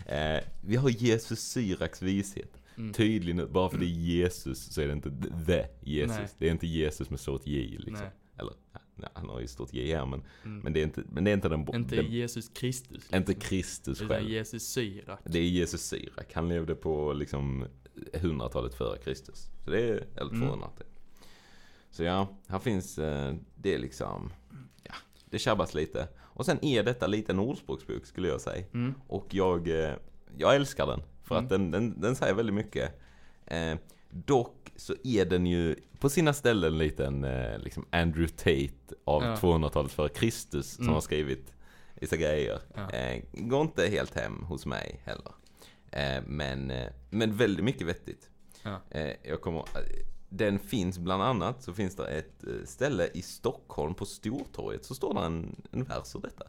Eh, vi har Jesus Syraks vishet. mm. Tydlig nu, bara för det är Jesus så är det inte the Jesus. Nej. Det är inte Jesus med stort J liksom. Nej. Eller, han har ju stort J här men, Mm. men, det är inte, men det är inte den, inte den Jesus Kristus inte Kristus själv. Jesus Syrak. Det är Jesus Syrak. Han levde på liksom 100-talet före Kristus. Så det är, eller Mm. 200 typ. Så ja, här finns, eh, det är liksom, ja, det tjabbas lite. Och sen är detta lite en ordspråksbok skulle jag säga. Mm. Och jag, eh, jag älskar den. För Mm. att den, den, den säger väldigt mycket. Eh, dock så är den ju på sina ställen lite en eh, liksom Andrew Tate av Ja. 200-talet före Kristus som Mm. har skrivit vissa grejer. Ja. Eh, går inte helt hem hos mig heller. Eh, men, eh, men väldigt mycket vettigt. Ja. Jag kommer, den finns bland annat, så finns det ett ställe i Stockholm på Stortorget så står det en, en vers ur detta.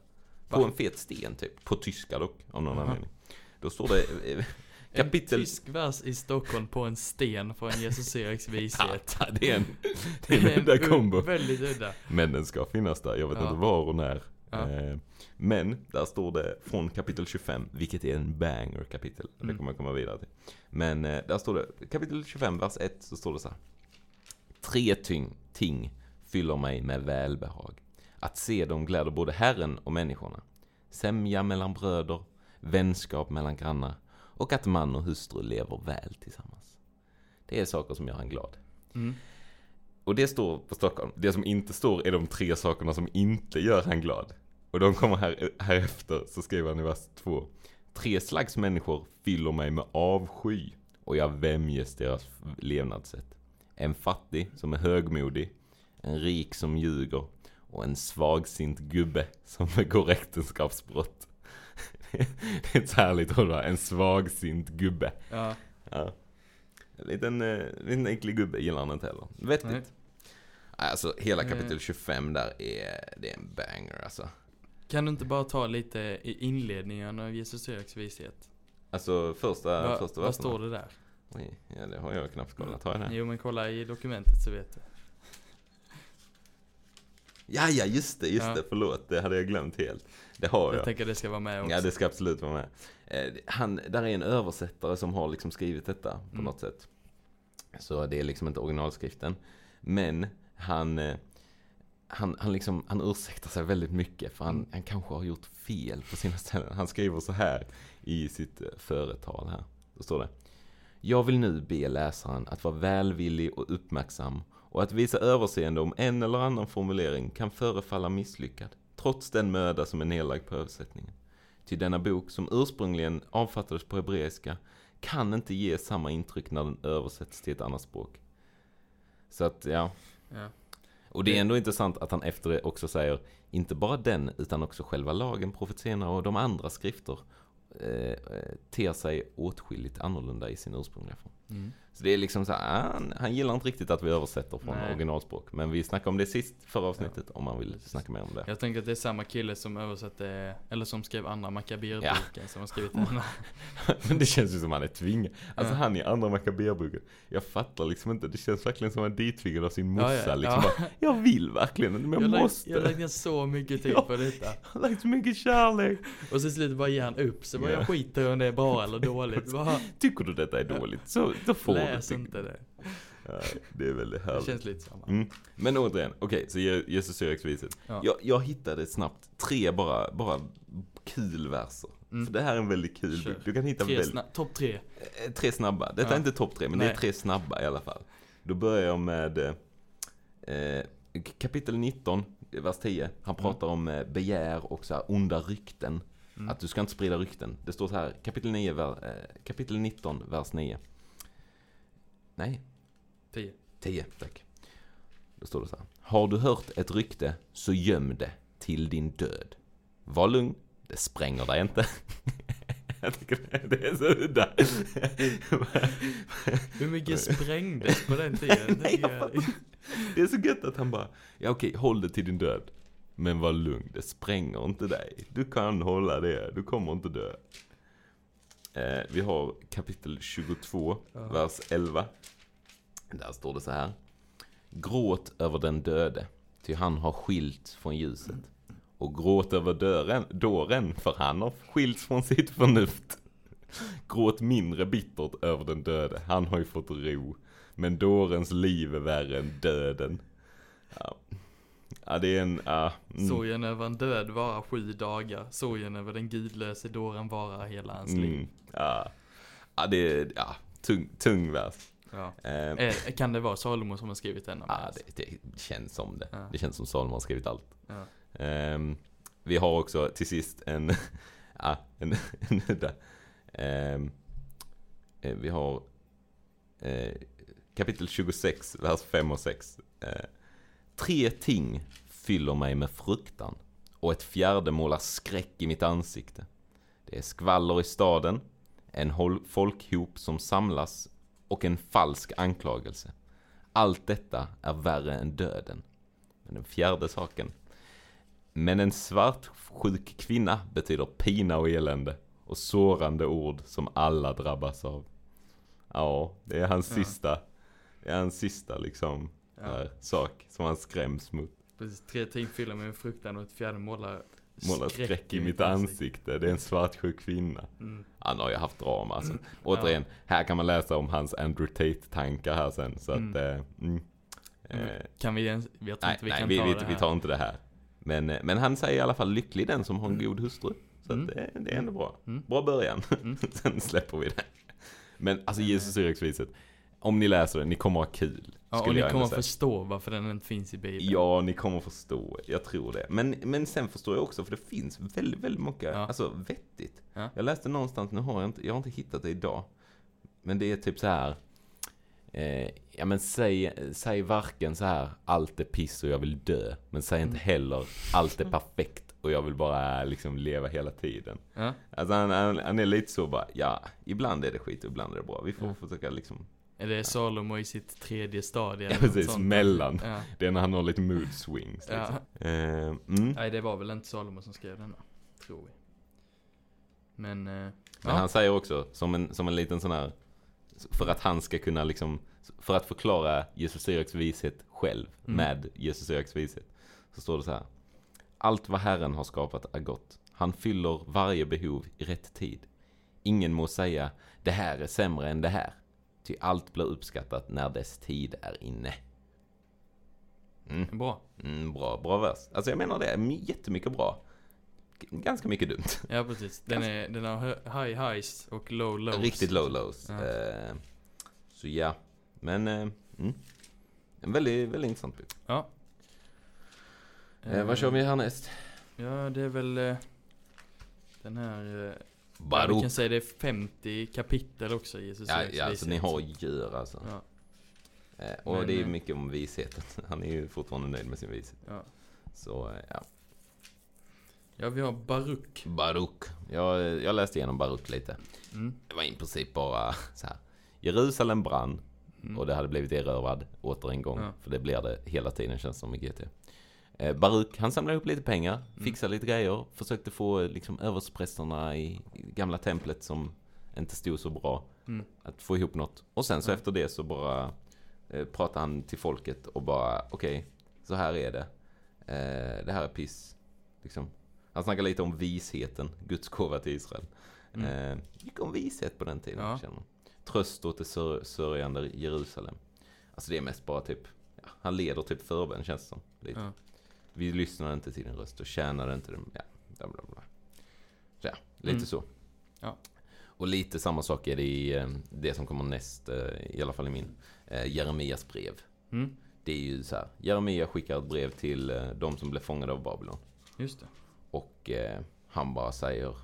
På Va? en fet sten typ, på tyska dock av någon Jaha. anledning. Då står det kapitel... En tysk vers i Stockholm på en sten för en Jesus Syraks vishet. Ja, det är en, det är en udda kombo. Väldigt udda. Men den ska finnas där, jag vet Ja. inte var och när. Ja. Eh, Men där står det från kapitel 25, vilket är en banger kapitel. Det Mm. kommer jag komma vidare till. Men eh, där står det, kapitel 25, vers 1, så står det så här. Tre tyng, ting fyller mig med välbehag. Att se dem gläder både Herren och människorna. Sämja mellan bröder, vänskap mellan grannar och att man och hustru lever väl tillsammans. Det är saker som gör han glad. Mm. Och det står på Stockholm. Det som inte står är de tre sakerna som inte gör han glad. Och de kommer här, här efter, så skriver han i vers 2. Tre slags människor fyller mig med avsky och jag vämjes deras levnadssätt. En fattig som är högmodig, en rik som ljuger och en svagsint gubbe som begår äktenskapsbrott. Det är ett härligt ord va? En svagsint gubbe. Ja. Ja. En liten, eh, liten äcklig gubbe gillar han inte heller. Vettigt. Nej. Alltså hela Eh. kapitel 25 där är, det är en banger alltså. Kan du inte bara ta lite i inledningen av Jesus Syraks vishet? Alltså första, Va, första vad står det där? Oj, ja det har jag knappt kollat. Har jag det? Jo men kolla i dokumentet så vet du. Ja, ja, just det, just Ja. det. Förlåt, det hade jag glömt helt. Det har Jag jag. tänker det ska vara med också. Ja, det ska absolut vara med. Eh, Han, där är en översättare som har liksom skrivit detta på Mm. något sätt. Så det är liksom inte originalskriften. Men han, eh, han, han, liksom, han ursäktar sig väldigt mycket för han, Mm. han kanske har gjort fel på sina ställen. Han skriver så här i sitt eh, företal här. Då står det. Jag vill nu be läsaren att vara välvillig och uppmärksam och att visa överseende om en eller annan formulering kan förefalla misslyckad, trots den möda som är nedlagd på översättningen. Till denna bok, som ursprungligen avfattades på hebreiska, kan inte ge samma intryck när den översätts till ett annat språk. Så att, ja. Ja. Och det är ändå intressant att han efter det också säger, inte bara den, utan också själva lagen, profetierna och de andra skrifter eh, eh, ter sig åtskilligt annorlunda i sin ursprungliga form. Mm. Så det är liksom så här, han, han gillar inte riktigt att vi översätter från Nej. originalspråk. Men vi snackade om det sist, förra avsnittet, om man vill snacka mer om det. Jag tänker att det är samma kille som översatte, eller som skrev andra Makabirboken Ja. som har skrivit den. Men det känns ju som han är tvingad. Alltså Ja. han i andra Makaberboken. Jag fattar liksom inte, det känns verkligen som han är dittvingad av sin morsa. Ja, ja, liksom ja. Bara, jag vill verkligen, men jag, Jag har lagt- måste. jag har lagt ner så mycket tid Ja. på detta. Jag har lagt så mycket kärlek. Och så till slut bara ger han upp, så bara Ja. jag skiter i om det är bra eller dåligt. Bara, Tycker du detta är dåligt, så då får läs inte det. Ja, det är väldigt Det härligt. känns lite samma. Mm. Men återigen, okej, så Je- Jesus Syriax-viset. Ja. Jag, jag hittade snabbt tre bara, bara kul verser. Mm. För det här är en väldigt kul Kör. Du kan hitta Tre väldigt, sna- topp tre. eh, tre snabba. Detta Ja. är inte topp tre, men det är Nej. tre snabba i alla fall. Då börjar jag med eh, eh, kapitel 19, vers 10. Han pratar om eh, begär och så här onda rykten. Mm. Att du ska inte sprida rykten. Det står så här, kapitel, 9, ver, eh, kapitel 19, vers 9. Nej, Tio. 10, tack. Då står det så här. Har du hört ett rykte, så göm det till din död. Var lugn, det spränger dig inte. Jag tycker det- är så udda. Hur mycket sprängdes på den tiden? Nej, jag Det är så gött att han bara, ja okej, håll det till din död. Men var lugn, det spränger inte dig. Du kan hålla det, du kommer inte dö. Eh, vi har kapitel 22, Ja. vers 11. Där står det så här. Gråt över den döde, ty han har skilt från ljuset. Och gråt över dörren, dåren, för han har skilts från sitt förnuft. Gråt mindre bittert över den döde, han har ju fått ro. Men dårens liv är värre än döden. Ja, ja det är en, ja. mm. Sorgen över en död varar sju dagar. Sorgen över den gudlöse dåren varar hela hans liv. Mm, ja. ja, det är, ja, tung, tung vers. Ja. Eh, Eh, kan det vara Salomo som har skrivit denna? ja, vers? det, det känns som det. Ja. Det känns som Salomon har skrivit allt. Ja. Ehm, vi har också till sist en, ja, en, en udda. Ehm, eh, vi har eh, kapitel 26, vers 5 och 6. Eh, Tre ting fyller mig med fruktan och ett fjärde målar skräck i mitt ansikte. Det är skvaller i staden, en folkhop som samlas och en falsk anklagelse. Allt detta är värre än döden. Men den fjärde saken. Men en svartsjuk kvinna betyder pina och elände och sårande ord som alla drabbas av. Ja, det är hans Ja. sista, det är hans sista liksom Ja. där, sak som han skräms mot. Precis, tre ting fyller med fruktan och ett fjärde målar Målar skräck i mitt ansikte. Det är en svartsjuk kvinna. Mm. Han har ju haft drama alltså. Återigen, här kan man läsa om hans Andrew Tate-tankar här sen. Så Mm. att, eh, mm. Mm. Eh, Kan vi ens, jag tror nej, inte vi nej kan vi, ta vi, det vi här. tar inte det här. Men, eh, men han säger i alla fall lycklig den som har en Mm. god hustru. Så Mm. att det, det är ändå bra. Mm. Bra början. Mm. sen släpper vi det. Men alltså Jesus Syriax-viset. Om ni läser det, ni kommer ha kul. Ja, och ni kommer förstå varför den inte finns i Bibeln. Ja, ni kommer förstå. Jag tror det. Men, men sen förstår jag också, för det finns väldigt, väldigt mycket, Ja. alltså vettigt. Ja. Jag läste någonstans, nu har jag inte, jag har inte hittat det idag. Men det är typ så här. Eh, ja men säg, säg varken så här, allt är piss och jag vill dö. Men säg inte Mm. heller, allt är perfekt och jag vill bara liksom leva hela tiden. Ja. Alltså han, han, han är lite så bara, ja, ibland är det skit och ibland är det bra. Vi får Ja. försöka liksom, Är det Salomo i sitt tredje stadie? Ja, eller precis, sånt? mellan. Ja. det är när han har lite mood swings liksom. ja. Eh, mm. Nej, det var väl inte Salomo som skrev denna. Tror vi. Men, eh, Men ja. han säger också, som en, som en liten sån här För att han ska kunna liksom, för att förklara Jesus Syraks vishet själv Mm. med Jesus Syraks vishet. Så står det så här. Allt vad Herren har skapat är gott. Han fyller varje behov i rätt tid. Ingen må säga, det här är sämre än det här. Ty allt blir uppskattat när dess tid är inne. Mm. Bra. Mm, bra, bra vers. Alltså jag menar det, är jättemycket bra. G- Ganska mycket dumt. Ja precis. Den, är, den har high highs och low lows. Riktigt low lows. Ja. Eh, så ja, men eh, mm. en väldigt, väldigt intressant bok. Ja. Eh, vad kör vi härnäst? Ja, det är väl eh, den här... Ja, vi Baruch. kan säga det är 50 kapitel också i Jesus Ja, ja alltså ni har djur alltså. Ja, Eh, och Men, det är ju eh, mycket om visheten. Han är ju fortfarande nöjd med sin vishet. ja. Så eh, ja. ja, vi har Baruch. Baruch. Jag, jag läste igenom Baruch lite. Mm. Det var i princip bara så här. Jerusalem brann Mm. och det hade blivit erövrad åter en gång. Ja. För det blir det hela tiden känns som i GT. Eh, Baruch, han samlade upp lite pengar, Mm. fixade lite grejer, försökte få eh, liksom överstprästerna i, gamla templet som inte stod så bra. Mm. Att få ihop något. Och sen så Ja. efter det så bara eh, pratade han till folket och bara okej, så här är det. Eh, det här är piss. Liksom. Han snackar lite om visheten, Guds gåva till Israel. Mm. Eh, gick om vishet på den tiden, Ja. känner. Tröst åt det sör- sörjande Jerusalem. Alltså det är mest bara typ, ja, han leder typ förbön känns det som. Lite. Ja. Vi lyssnade inte till din röst och tjänade inte dem. Ja, bla bla bla. Så ja, lite Mm. så. Ja. Och lite samma sak är det i eh, det som kommer näst, eh, i alla fall i min, eh, Jeremias brev. Mm. Det är ju så här, Jeremia skickar ett brev till de som blev fångade av Babylon. Just det. Och eh, han bara säger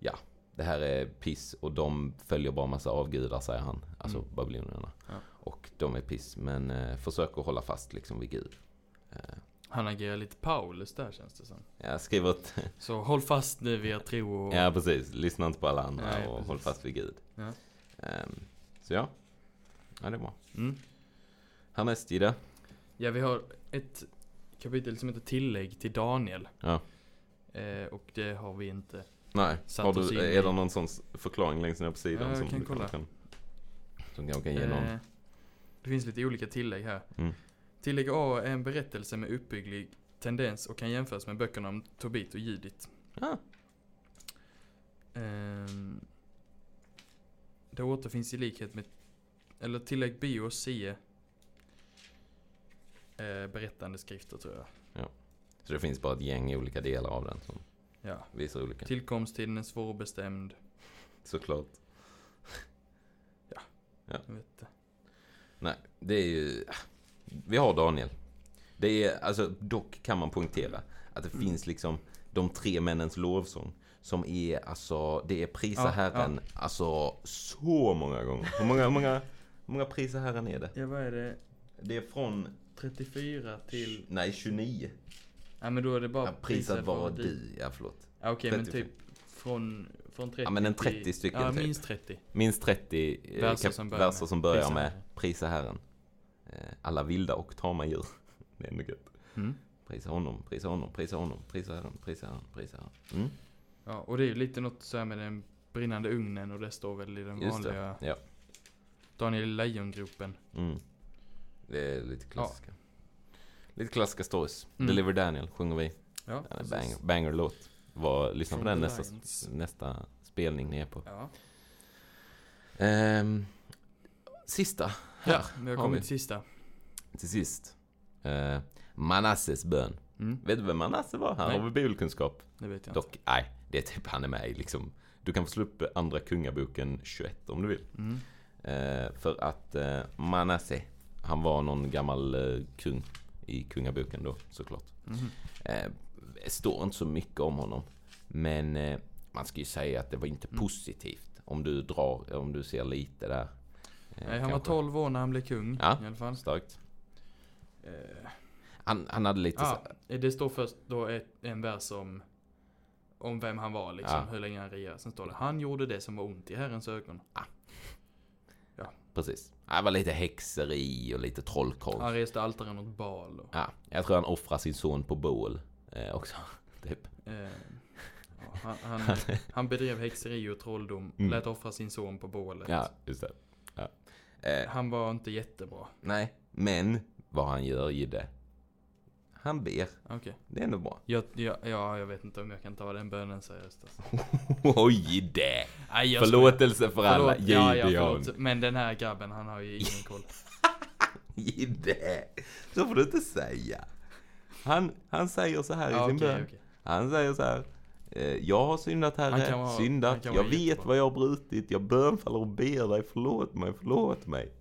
Ja, det här är piss och de följer bara massa avgudar säger han. Alltså Mm. babylonierna. Ja. Och de är piss men eh, försök att hålla fast liksom vid Gud. Eh, Han agerar lite Paulus där känns det som. jag skriver ett, Så håll fast nu vid er tro och... ja precis, lyssna inte på alla andra Nej, och precis. håll fast vid Gud. Ja. Ehm, så ja, ja det är bra. Mm. Härnäst Ida. Ja, vi har ett kapitel som heter Tillägg till Daniel. Ja. Eh, och det har vi inte. Nej, Satt har oss du, in i- är det någon sån förklaring längst ner på sidan Ja, som kan du kolla. kan, som jag kan ge någon? Eh, det finns lite olika tillägg här. Mm. Tillägg A är en berättelse med uppbygglig tendens och kan jämföras med böckerna om Tobit och Judit. Ah, Ehm, det återfinns i likhet med, eller tillägg B och C. Eh, berättande skrifter tror jag. så det finns bara ett gäng olika delar av den som Ja. visar olika. Tillkomsttiden är svårbestämd. Såklart. Jag vet inte. Nej, det är ju... Vi har Daniel. Det är, alltså dock kan man poängtera att det Mm. finns liksom de tre männens lovsång. Som är alltså, det är prisa Ja, Herren, alltså så många gånger. Hur många, hur många, hur många prisa Herren är det? Ja, vad är det? Det är från, 34 till... nej 29. Ja, men då är det bara Ja, prisad vara du, ja förlåt. Ja, Okej, men 35. typ från, från 30 Ja, men en till- 30 stycken Ja, typ. minst 30. Minst 30 eh, Verser som börjar verser med som börjar med prisa Herren. Eh, Alla vilda och tama djur. Det är ändå gött. Mm. Prisa honom, prisa honom, prisa honom, prisa Herren, prisa Herren, prisa Herren. Mm. Ja, och det är ju lite något så här med den brinnande ugnen och det står väl i den Just det, vanliga ja. Daniel lejongropen. Mm. Det är lite klassiska. Lite klassiska stories. Mm. Deliver Daniel sjunger vi. Ja, Den precis. banger, banger-låt. Var, lyssna From på den nästa, Lions. nästa spelning ni är på. Ja, Ehm, sista. Här. ja vi har kommit till sista. Till sist. Uh, Manasses bön. Mm, Vet du vem Manasse var? Här Nej. har vi bibelkunskap. det vet jag Dock, nej. Det är typ han är med i liksom. Du kan få slå upp andra kungaboken 21 om du vill. inte. Mm. Eh, för att eh, Manasse, han var någon gammal eh, kung i kungaboken då såklart. Mhm. Eh, det står inte så mycket om honom. Men eh, man ska ju säga att det var inte Mm. positivt. Om du drar, om du ser lite där. Eh, han var kanske. 12 år när han blev kung Ja. i alla fall. Starkt. Eh, Han, han hade lite ja, så, det står först då ett, en vers om, om vem han var liksom, Ja. hur länge han regerade. Sen står det, han gjorde det som var ont i Herrens ögon. precis. Det var lite häxeri och lite trollkarl. Han reste altaren åt Baal och, Ja, jag tror han offrar sin son på bål eh, också. typ. eh, ja, han, han, han bedrev häxeri och trolldom, Mm. lät offra sin son på bålet. Ja, just det. Eh, Han var inte jättebra. nej, men vad han gör Jidde. Han ber. Okej. Det är ändå bra. Jag, jag, ja, jag vet inte om jag kan ta den bönen seriöst alltså. Oj! Nej, jag Förlåtelse för alla Förlåt, ja, ja, förlåt. Men den här grabben, han har ju ingen koll. Jidde! Så får du inte säga. Han, han säger så här i Ja, sin okej, bön. okej. Han säger så här. Eh, Jag har syndat Herre, vara- syndat. Jag vet jättebra. vad jag har brutit. Jag bönfaller och ber dig. Förlåt mig, förlåt mig.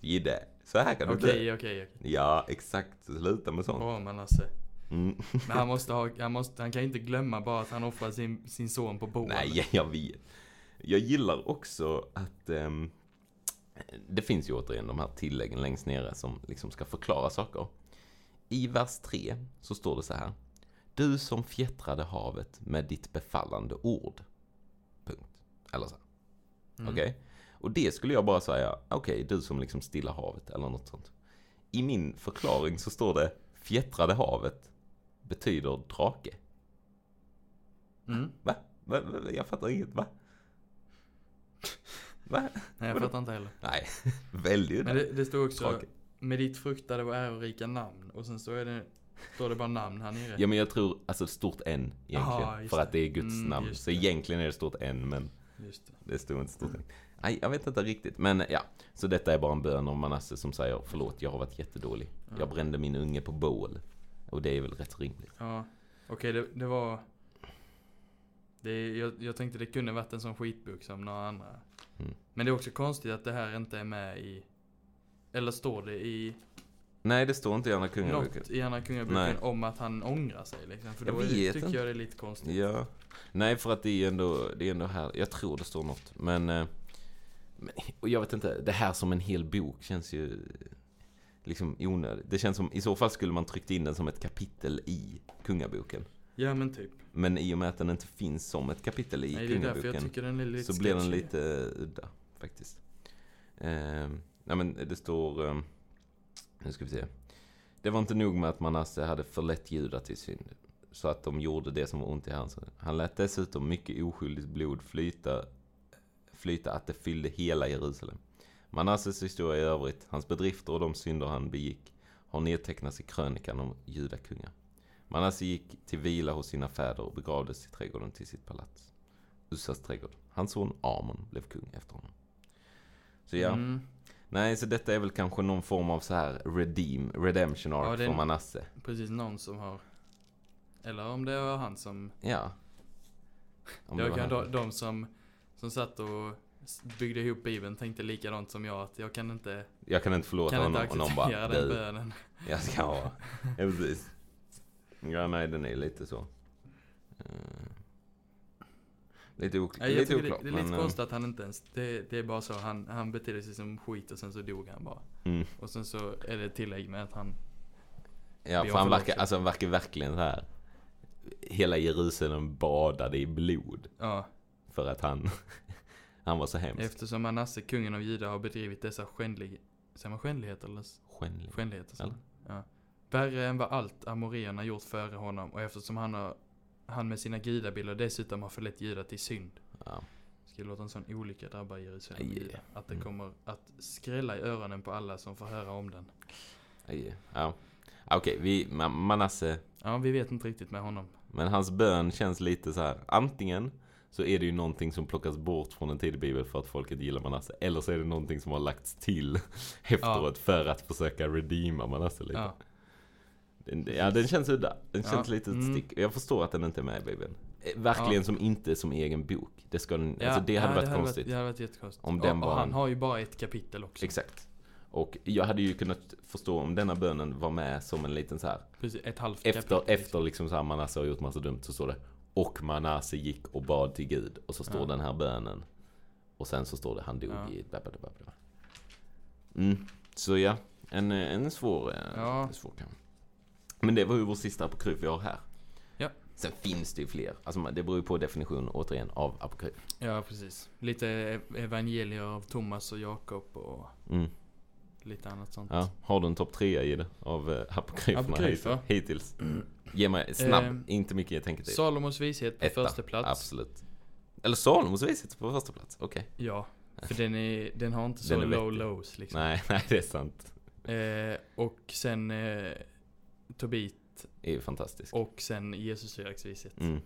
Jidde, så här kan du Okej, dö. okej, okej. Ja, exakt. Sluta med sånt. Åh, men alltså. Mm. Men han måste ha, han måste, han kan inte glömma bara att han offrar sin, sin son på bål. Nej, jag vet. Jag gillar också att ehm, det finns ju återigen de här tilläggen längst nere som liksom ska förklara saker. I vers 3 så står det så här. Du som fjättrade havet med ditt befallande ord. Punkt. Eller så. Mm. Okej? Och det skulle jag bara säga, okej, du som liksom stilla havet eller något sånt. I min förklaring så står det fjättrade havet betyder drake. Mm. Va? va? va? Jag fattar inget, va? Va? Nej, jag fattar inte heller. Nej, väldigt Men det, det står också Drake. med ditt fruktade och ärorika namn. Och sen står det, står det bara namn här nere. Ja men jag tror, alltså stort N egentligen. Just för att det är Guds Mm, namn. Så egentligen är det stort N men Just det. det stod inte stort N. Nej, jag vet inte riktigt. Men ja, så detta är bara en bön om Manasse som säger förlåt, jag har varit jättedålig. Ja. Jag brände min unge på bål. Och det är väl rätt rimligt. Ja, okej det, det var... Det, jag, jag tänkte det kunde varit en sån skitbok som några andra. Mm. Men det är också konstigt att det här inte är med i... Eller står det i Nej, det står inte i Andra Kungaboken. något i Andra. Kungaboken om att han ångrar sig liksom? För Jag då är, vet tycker inte. jag det är lite konstigt. Ja. Nej, för att det är ändå, det är ändå här. Jag tror det står något. Men, eh, men, och jag vet inte. Det här som en hel bok känns ju liksom onödigt. Det känns som, i så fall skulle man tryckt in den som ett kapitel i Kungaboken. Ja men typ. Men i och med att den inte finns som ett kapitel i Nej det jag Kungaboken så blir den lite udda faktiskt. Eh, nej men det står, eh, nu ska vi se. Det var inte nog med att Manasse alltså hade förlett judar till synd. Så att de gjorde det som var ont i hans. Han lät dessutom mycket oskyldigt blod flyta, flyta att det fyllde hela Jerusalem. Manasses historia i övrigt, hans bedrifter och de synder han begick har nedtecknats i krönikan om judakungar. Manasse gick till vila hos sina fäder och begravdes i trädgården till sitt palats. Ussas trädgård. Hans son Amon blev kung efter honom. Så ja, Mm, nej så detta är väl kanske någon form av så här redeem, redemption arc Ja, det är- för Manasse. precis någon som har... Eller om det var han som... Ja. Om jag kan, de, de som, som satt och byggde ihop bibeln tänkte likadant som jag att jag kan inte, Jag kan inte förlåta kan inte honom och någon bara, acceptera den bönen. jag ska ha. Ja, precis. Ja, nej, den är lite så. Lite, ok- jag lite tycker det, oklart. det är lite men, eh, konstigt att han inte ens, det, det är bara så, han, han betedde sig som skit och sen så dog han bara. Mm. Och sen så är det tillägg med att han, Ja, för han verkar, alltså, han verkar verkligen så här. Hela Jerusalem badade i blod. ja, För att han, han var så hemsk. eftersom Manasse, kungen av Juda, har bedrivit dessa skändlig, säger man skändligheter eller Skändlig. skändligheter? Eller? Ja. Värre än vad allt amorierna gjort före honom och eftersom han har, han med sina gudabilder dessutom har förlett Juda till synd. Ja. Skulle låta en sån olycka drabba Jerusalem Juda. Att det mm. kommer att skrälla i öronen på alla som får höra om den. Aj, Ja. Okej, vi, Ma- Manasse, Ja, vi vet inte riktigt med honom. men hans bön känns lite så här. Antingen så är det ju någonting som plockas bort från en tidig bibel för att folket gillar Manasse. Eller så är det någonting som har lagts till efteråt för att försöka redeema Manasse lite. Ja, Den, ja, den känns udda. Den Ja, känns lite ett mm. stick. Jag förstår att den inte är med i Bibeln. Eh, Verkligen Ja. som inte som egen bok. Det, ska den, ja alltså det hade ja, varit konstigt. det hade varit jättekonstigt. Om den och, och han en- har ju bara ett kapitel också. Exakt. Och jag hade ju kunnat förstå om denna bönen var med som en liten så här. Precis, ett halvt Efter, kapitel. efter liksom så här Manasse har gjort massa dumt så står det Och Manasse gick och bad till Gud. Och så står Ja. den här bönen. Och sen så står det han dog Ja. i... Bla, bla. Mm. Så ja, en, eh, en svår... eh, Ja. svår kan. Men det var ju vår sista apokryf vi har här. Ja. Sen finns det ju fler. Alltså det beror ju på definition återigen av apokryf. Ja, precis. Lite ev- evangelier av Thomas och Jakob och Mm. lite annat sånt. Ja, har du en topp trea i det? Av eh, apokryferna Apokryfer? hittills? Ge mig snabb, Eh, inte mycket tänket Salomos vishet på Etta, första plats. Absolut. Eller Salomos vishet på första plats? Okej. Ja, För den, är, den har inte så low vettig. lows liksom. Nej, nej det är sant. Eh, och sen eh, Tobit är ju fantastiskt. och sen Jesus Eriksviset. Mm.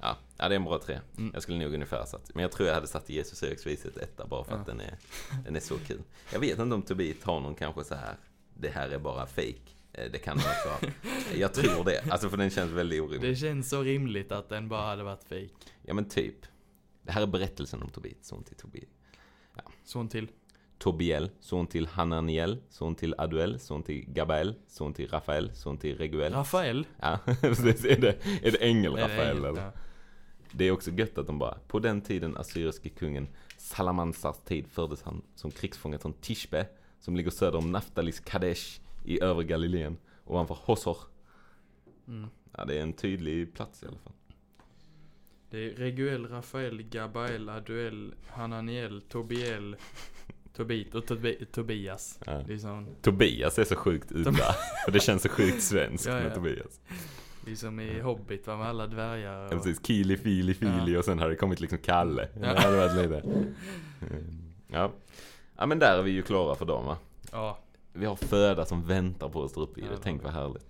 Ja, ja, det är en bra tre. Mm. Jag skulle nog ungefär satt. Men jag tror jag hade satt Jesus Eriksviset etta bara för Ja. att den är, den är så kul. Jag vet inte om Tobit har någon kanske så här. Det här är bara fake. Eh, Det kan den också ha. Jag tror det. Alltså för den känns väldigt orimlig. Det känns så rimligt att den bara hade varit fake. Ja men typ. Det här är berättelsen om Tobit. Son till Tobit. Son till. Tobiel, son till Hananiel, son till Aduel, son till Gabael, son till Rafael, son till Reguel. Rafael. Ja, precis. Är det, är det ängel Rafael eller? ja. Det är också gött att de bara, på den tiden assyriske kungen Salamansars tid fördes han som krigsfånge från Tishbe, som ligger söder om Naftalis Kadesh i övre Galileen, ovanför Hosor. Mm. Ja, det är en tydlig plats i alla fall. Det är Reguel, Rafael, Gabael, Aduel, Hananiel, Tobiel, Tobit och Tobi Tobias. Ja. Det är som, Tobias är så sjukt udda, för det känns så sjukt svenskt Ja, med ja. Tobias. det är som i Hobbit va, med alla dvärgar. Ja, Och, precis. Kili, Fili, Fili Ja. och sen har det kommit liksom Kalle. Ja. Det hade varit lite. Ja. ja, men där är vi ju klara för dagen va? ja, Vi har föda som väntar på oss där uppe i Ja, det. Tänk vad härligt.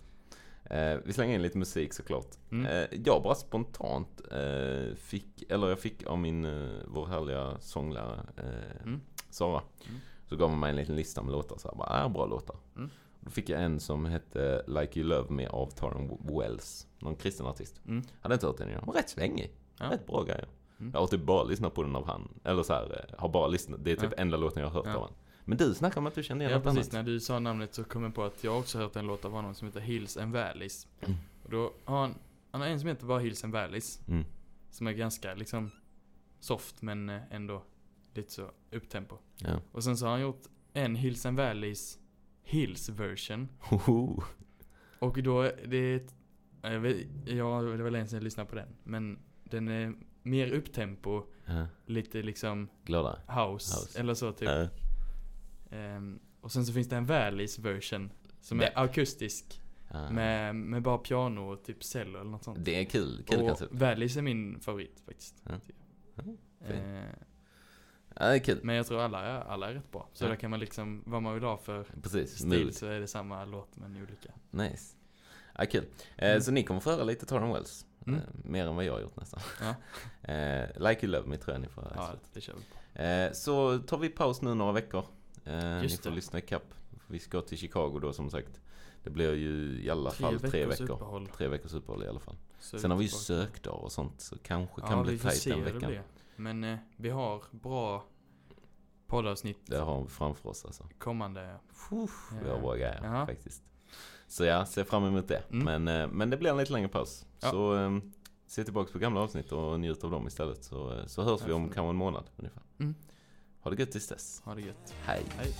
Eh, vi slänger in lite musik såklart. Mm. Eh, jag bara spontant eh, fick, eller jag fick av min, eh, vår härliga sånglärare eh, Mm. Sara. Mm. Så gav hon mig en liten lista med låtar. Så här, bara, äh, bra låtar. Mm. Då fick jag en som hette Like You Love Me av Taron Wells. Någon kristen artist. Mm. Hade inte hört den innan. Men rätt svängig. Ja. Rätt bra grejer. Mm. Jag har typ bara lyssnat på den av han. Eller så här, eh, har bara lyssnat. Det är typ Ja. enda låten jag har hört Ja. av han. Men du snackade om att du kände igen ja något precis. annat. När du sa namnet så kom jag på att jag också hört en låt av honom som heter Hills and Valleys. Mm. Och då har han, han har en som heter bara Hills and Valleys. Mm. Som är ganska liksom soft men eh, ändå lite så upptempo. Ja. Och sen så har han gjort en Hills and Valleys Hills version. Hoho. Och då, det är jag vet, ja, det var länge sedan jag lyssnade på den. Men den är mer upptempo, Ja. lite liksom Glada. house, House. eller så typ. Ja. Ehm, och sen så finns det en Valleys version. Som Det- är akustisk. Ja. Med, med bara piano och typ cello eller något sånt. Det är kul. Kul och koncept. Valleys är min favorit faktiskt. Ja. Ja, fin. Ja, det är kul. men jag tror alla är, alla är rätt bra. Så Ja. där kan man liksom, vad man vill ha för Precis. stil Mood. så är det samma låt men olika. Nice. Ja, kul. Eh, Mm. Så ni kommer få höra lite Taron Wells. Mm. Eh, mer än vad jag har gjort nästan. Ja. eh, like You Love Me tror jag ni får Ja, slutet. det kör vi. Eh, så tar vi paus nu några veckor. Eh, ni Just får det. lyssna ikapp. Vi ska till Chicago då som sagt. Det blir ju i alla Tre fall tre veckor. uppehåll. Tre veckors uppehåll i alla fall. Så Sen har vi ju tillbaka. sökdag och sånt så kanske kan Ja, bli vi får tajt den veckan. Men eh, vi har bra poddavsnitt Det har vi framför oss alltså. kommande. Vi har bra grejer Jaha. faktiskt. Så ja, se fram emot det. Mm. Men, eh, men det blir en lite längre paus. Ja. Så eh, se tillbaka på gamla avsnitt och njut av dem istället. Så, eh, så hörs vi om Absolut. kanske en månad ungefär. Mm. Ha det gött tills dess. Ha det gött. Hej. Hej.